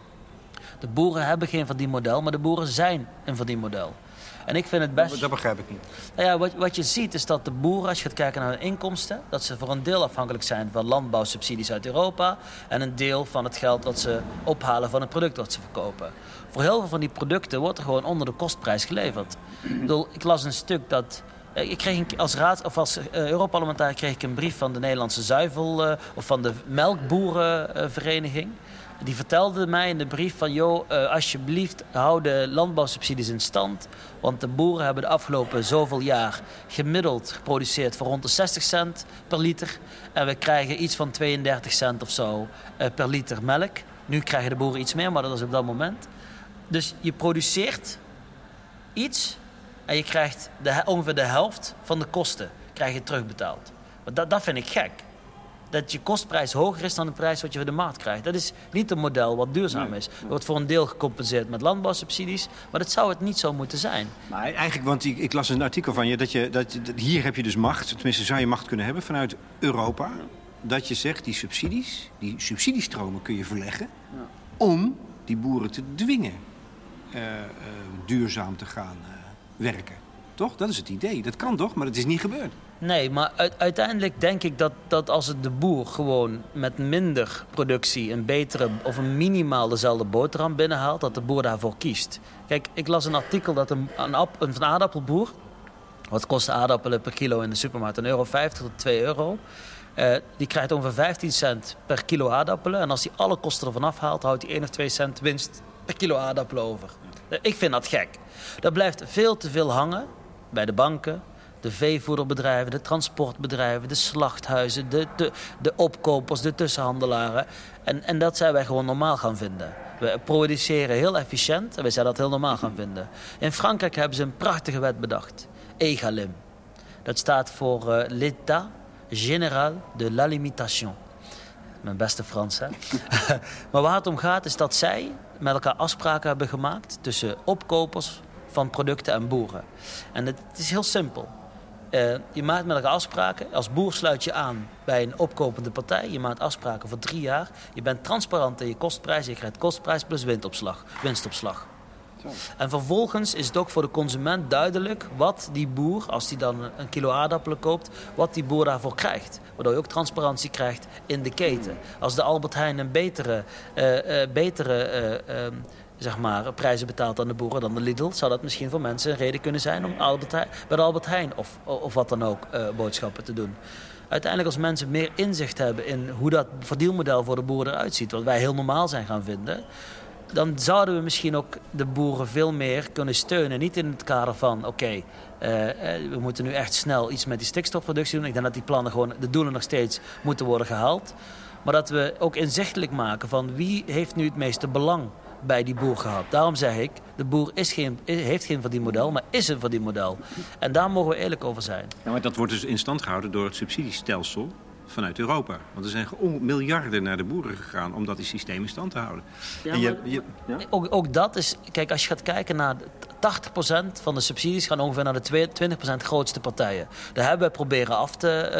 De boeren hebben geen verdienmodel, maar de boeren zijn een verdienmodel. En ik vind het best... Dat begrijp ik niet. Nou ja, wat, wat je ziet is dat de boeren, als je gaat kijken naar hun inkomsten... dat ze voor een deel afhankelijk zijn van landbouwsubsidies uit Europa... en een deel van het geld dat ze ophalen van het product dat ze verkopen. Voor heel veel van die producten wordt er gewoon onder de kostprijs geleverd. Ik, bedoel, ik las een stuk dat ik kreeg als raad of als uh, Europarlementariër kreeg ik een brief van de Nederlandse zuivel uh, of van de melkboerenvereniging. Die vertelde mij in de brief van, joh, alsjeblieft hou de landbouwsubsidies in stand. Want de boeren hebben de afgelopen zoveel jaar gemiddeld geproduceerd voor rond de 60 cent per liter. En we krijgen iets van 32 cent of zo per liter melk. Nu krijgen de boeren iets meer, maar dat is op dat moment. Dus je produceert iets en je krijgt de, ongeveer de helft van de kosten krijg je terugbetaald. Dat, dat vind ik gek. Dat je kostprijs hoger is dan de prijs wat je voor de markt krijgt. Dat is niet een model wat duurzaam is. Er wordt voor een deel gecompenseerd met landbouwsubsidies. Maar dat zou het niet zo moeten zijn. Maar eigenlijk, want ik, ik las een artikel van je dat, je dat hier heb je dus macht. Tenminste, zou je macht kunnen hebben vanuit Europa. Dat je zegt, die subsidies, die subsidiestromen kun je verleggen. Ja. Om die boeren te dwingen uh, uh, duurzaam te gaan. Werken. Toch? Dat is het idee. Dat kan toch, maar het is niet gebeurd. Nee, maar uiteindelijk denk ik dat, dat als het de boer gewoon met minder productie een betere of een minimaal dezelfde boterham binnenhaalt, dat de boer daarvoor kiest. Kijk, ik las een artikel dat een, een, een aardappelboer, wat kost aardappelen per kilo in de supermarkt, een euro 50 tot 2 euro. Uh, die krijgt ongeveer 15 cent per kilo aardappelen. En als hij alle kosten ervan afhaalt, houdt hij 1 of 2 cent winst per kilo aardappelen over. Ik vind dat gek. Dat blijft veel te veel hangen bij de banken, de veevoederbedrijven, de transportbedrijven, de slachthuizen, de, de, de opkopers, de tussenhandelaren. En, en dat zijn wij gewoon normaal gaan vinden. We produceren heel efficiënt en wij zijn dat heel normaal gaan vinden. In Frankrijk hebben ze een prachtige wet bedacht. EGalim. Dat staat voor uh, l'État général de la limitation. Mijn beste Frans, hè? maar waar het om gaat is dat zij met elkaar afspraken hebben gemaakt... tussen opkopers van producten en boeren. En het is heel simpel. Uh, je maakt met elkaar afspraken. Als boer sluit je aan bij een opkopende partij. Je maakt afspraken voor drie jaar. Je bent transparant in je kostprijs. Je krijgt kostprijs plus winstopslag. winstopslag. En vervolgens is het ook voor de consument duidelijk wat die boer, als hij dan een kilo aardappelen koopt, wat die boer daarvoor krijgt. Waardoor je ook transparantie krijgt in de keten. Als de Albert Heijn een betere, uh, uh, betere uh, zeg maar, prijzen betaalt aan de boeren dan de Lidl, zou dat misschien voor mensen een reden kunnen zijn om Albert bij de Albert Heijn of, of wat dan ook boodschappen te doen uiteindelijk als mensen meer inzicht hebben in hoe dat verdienmodel voor de boeren eruit ziet, wat wij heel normaal zijn gaan vinden, dan zouden we misschien ook de boeren veel meer kunnen steunen. Niet in het kader van, oké, uh, eh, we moeten nu echt snel iets met die stikstofproductie doen. Ik denk dat die plannen gewoon, de doelen nog steeds moeten worden gehaald. Maar dat we ook inzichtelijk maken van wie heeft nu het meeste belang bij die boer gehad. Daarom zeg ik, de boer is geen, heeft geen verdienmodel, maar is een verdienmodel. En daar mogen we eerlijk over zijn. Maar dat wordt dus in stand gehouden door het subsidiestelsel vanuit Europa. Want er zijn miljarden naar de boeren gegaan om dat die systeem in stand te houden. Ja, je, je, ja? ook, ook dat is... Kijk, als je gaat kijken naar 80% van de subsidies gaan ongeveer naar de 20% grootste partijen. Daar hebben we proberen af te,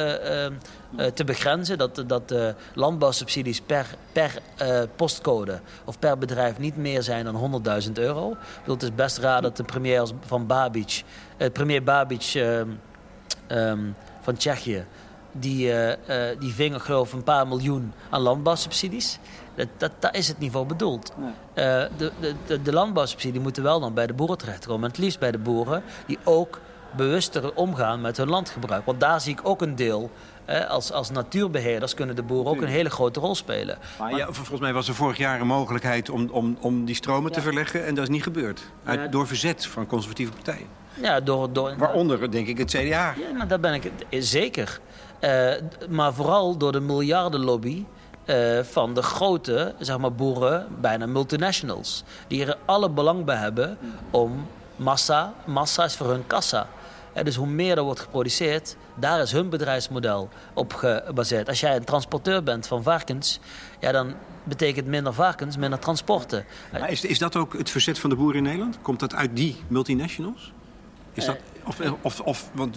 uh, uh, te begrenzen. Dat, dat de landbouwsubsidies per, per uh, postcode of per bedrijf niet meer zijn dan 100.000 euro. Ik bedoel, het is best raar dat de premier van Babic, premier Babic um, van Tsjechië die, uh, die ving geloof een paar miljoen aan landbouwsubsidies. Dat, dat, dat is het niveau bedoeld. Uh, de, de, de landbouwsubsidie moeten wel dan bij de boeren terechtkomen. En het liefst bij de boeren die ook bewuster omgaan met hun landgebruik. Want daar zie ik ook een deel. als, als natuurbeheerders kunnen de boeren ook een hele grote rol spelen. Maar, ja, volgens mij was er vorig jaar een mogelijkheid om, om, om die stromen te verleggen. En dat is niet gebeurd. Uit, door verzet van conservatieve partijen. Ja, door, door, Waaronder denk ik het CDA. Ja, daar ben ik zeker. Uh, maar vooral door de miljardenlobby uh, van de grote zeg maar, boeren, bijna multinationals. Die er alle belang bij hebben om massa, massa is voor hun kassa. Uh, dus hoe meer er wordt geproduceerd, daar is hun bedrijfsmodel op gebaseerd. Als jij een transporteur bent van varkens, ja, dan betekent minder varkens, minder transporten. Maar is, is dat ook het verzet van de boeren in Nederland? Komt dat uit die multinationals? Is dat, of, of, of want,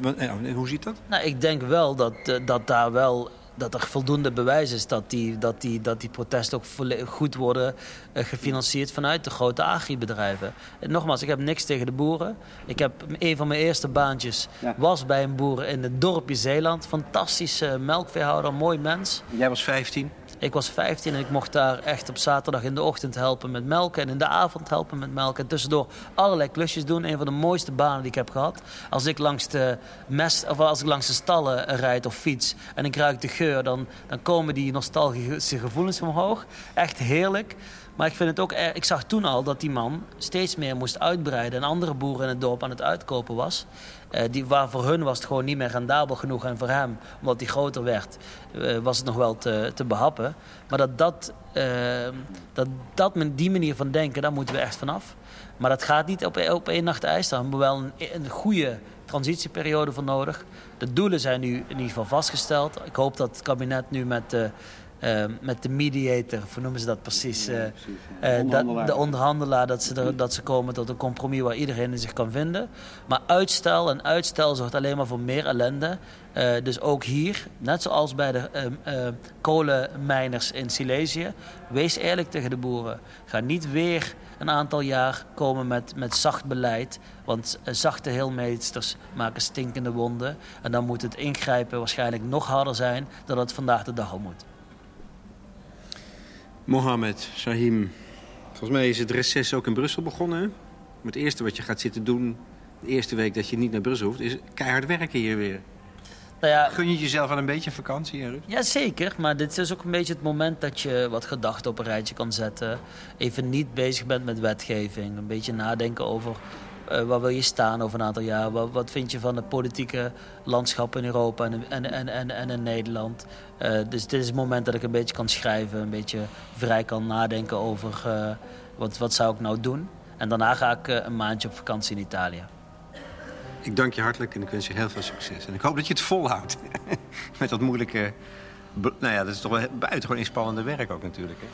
hoe ziet dat? Nou, ik denk wel dat, eh, dat daar wel dat er voldoende bewijs is dat die, dat die, dat die protesten ook goed worden uh, gefinancierd vanuit de grote agribedrijven. En nogmaals, ik heb niks tegen de boeren. Ik heb een van mijn eerste baantjes was bij een boer in het dorpje Zeeland. Fantastische melkveehouder, mooi mens. Jij was 15? Ik was 15 en ik mocht daar echt op zaterdag in de ochtend helpen met melken. En in de avond helpen met melken. En tussendoor allerlei klusjes doen. Een van de mooiste banen die ik heb gehad. Als ik langs de, mest, of als ik langs de stallen rijd of fiets en ik ruik de geur, dan, dan komen die nostalgische gevoelens omhoog. Echt heerlijk. Maar ik vind het ook, ik zag toen al dat die man steeds meer moest uitbreiden en andere boeren in het dorp aan het uitkopen was. Uh, die, waar voor hun was het gewoon niet meer rendabel genoeg. En voor hem, omdat hij groter werd, uh, was het nog wel te, te behappen. Maar dat, dat, uh, dat, dat die manier van denken, daar moeten we echt vanaf. Maar dat gaat niet op, op één nacht ijs. Daar hebben we wel een, een goede transitieperiode voor nodig. De doelen zijn nu in ieder geval vastgesteld. Ik hoop dat het kabinet nu met eh, met de mediator, hoe noemen ze dat precies? Uh, onderhandelaar. de onderhandelaar, dat ze, er, dat ze komen tot een compromis waar iedereen zich kan vinden. Maar uitstel en uitstel zorgt alleen maar voor meer ellende. dus ook hier, net zoals bij de kolenmijners in Silesië, wees eerlijk tegen de boeren. Ga niet weer een aantal jaar komen met, met zacht beleid. Want zachte heelmeesters maken stinkende wonden. En dan moet het ingrijpen waarschijnlijk nog harder zijn dan het vandaag de dag al moet. Mohammed, Shahim. Volgens mij is het reces ook in Brussel begonnen. Het eerste wat je gaat zitten doen, de eerste week dat je niet naar Brussel hoeft, is keihard werken hier weer. Nou ja, Gun je jezelf wel een beetje vakantie, Ruud? Ja, zeker. Maar dit is ook een beetje het moment dat je wat gedachten op een rijtje kan zetten. Even niet bezig bent met wetgeving. Een beetje nadenken over uh, waar wil je staan over een aantal jaar? Wat, wat, vind je van het politieke landschap in Europa en, en, en, en, en in Nederland? Uh, dus dit is het moment dat ik een beetje kan schrijven, een beetje vrij kan nadenken over uh, wat, wat zou ik nou doen. En daarna ga ik een maandje op vakantie in Italië. Ik dank je hartelijk en ik wens je heel veel succes. En ik hoop dat je het volhoudt met dat moeilijke... Nou ja, dat is toch wel buitengewoon inspannende werk ook natuurlijk. Hè?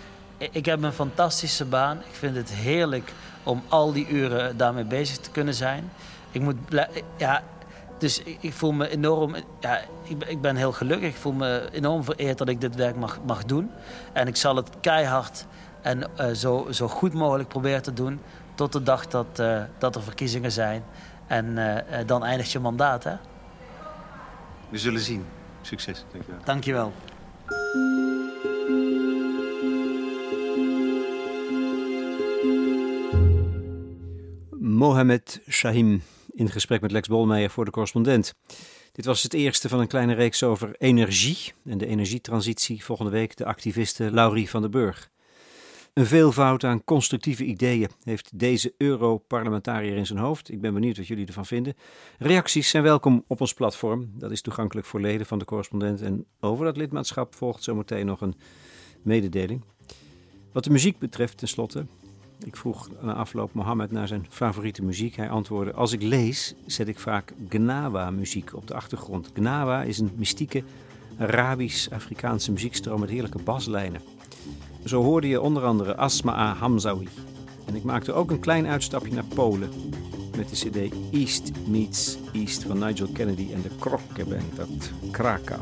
Ik heb een fantastische baan. Ik vind het heerlijk om al die uren daarmee bezig te kunnen zijn. Ik moet ja, dus ik, voel me enorm. Ja, ik, ik, ben heel gelukkig. Ik voel me enorm vereerd dat ik dit werk mag, mag doen. En ik zal het keihard en uh, zo, zo goed mogelijk proberen te doen. Tot de dag dat, uh, dat er verkiezingen zijn. En uh, dan eindigt je mandaat, hè? We zullen zien. Succes. Dankjewel. Dankjewel. Mohamed Shahim in gesprek met Lex Bolmeijer voor de correspondent. Dit was het eerste van een kleine reeks over energie en de energietransitie. Volgende week de activiste Laurie van den Burg. Een veelvoud aan constructieve ideeën heeft deze Europarlementariër in zijn hoofd. Ik ben benieuwd wat jullie ervan vinden. Reacties zijn welkom op ons platform. Dat is toegankelijk voor leden van de correspondent. En over dat lidmaatschap volgt zometeen nog een mededeling. Wat de muziek betreft, tenslotte, ik vroeg na afloop Mohammed naar zijn favoriete muziek. Hij antwoordde: Als ik lees, zet ik vaak Gnawa-muziek op de achtergrond. Gnawa is een mystieke Arabisch-Afrikaanse muziekstroom met heerlijke baslijnen. Zo hoorde je onder andere Asma'a Hamzawi. En ik maakte ook een klein uitstapje naar Polen met de CD East Meets East van Nigel Kennedy en de Krokke Band uit Krakau.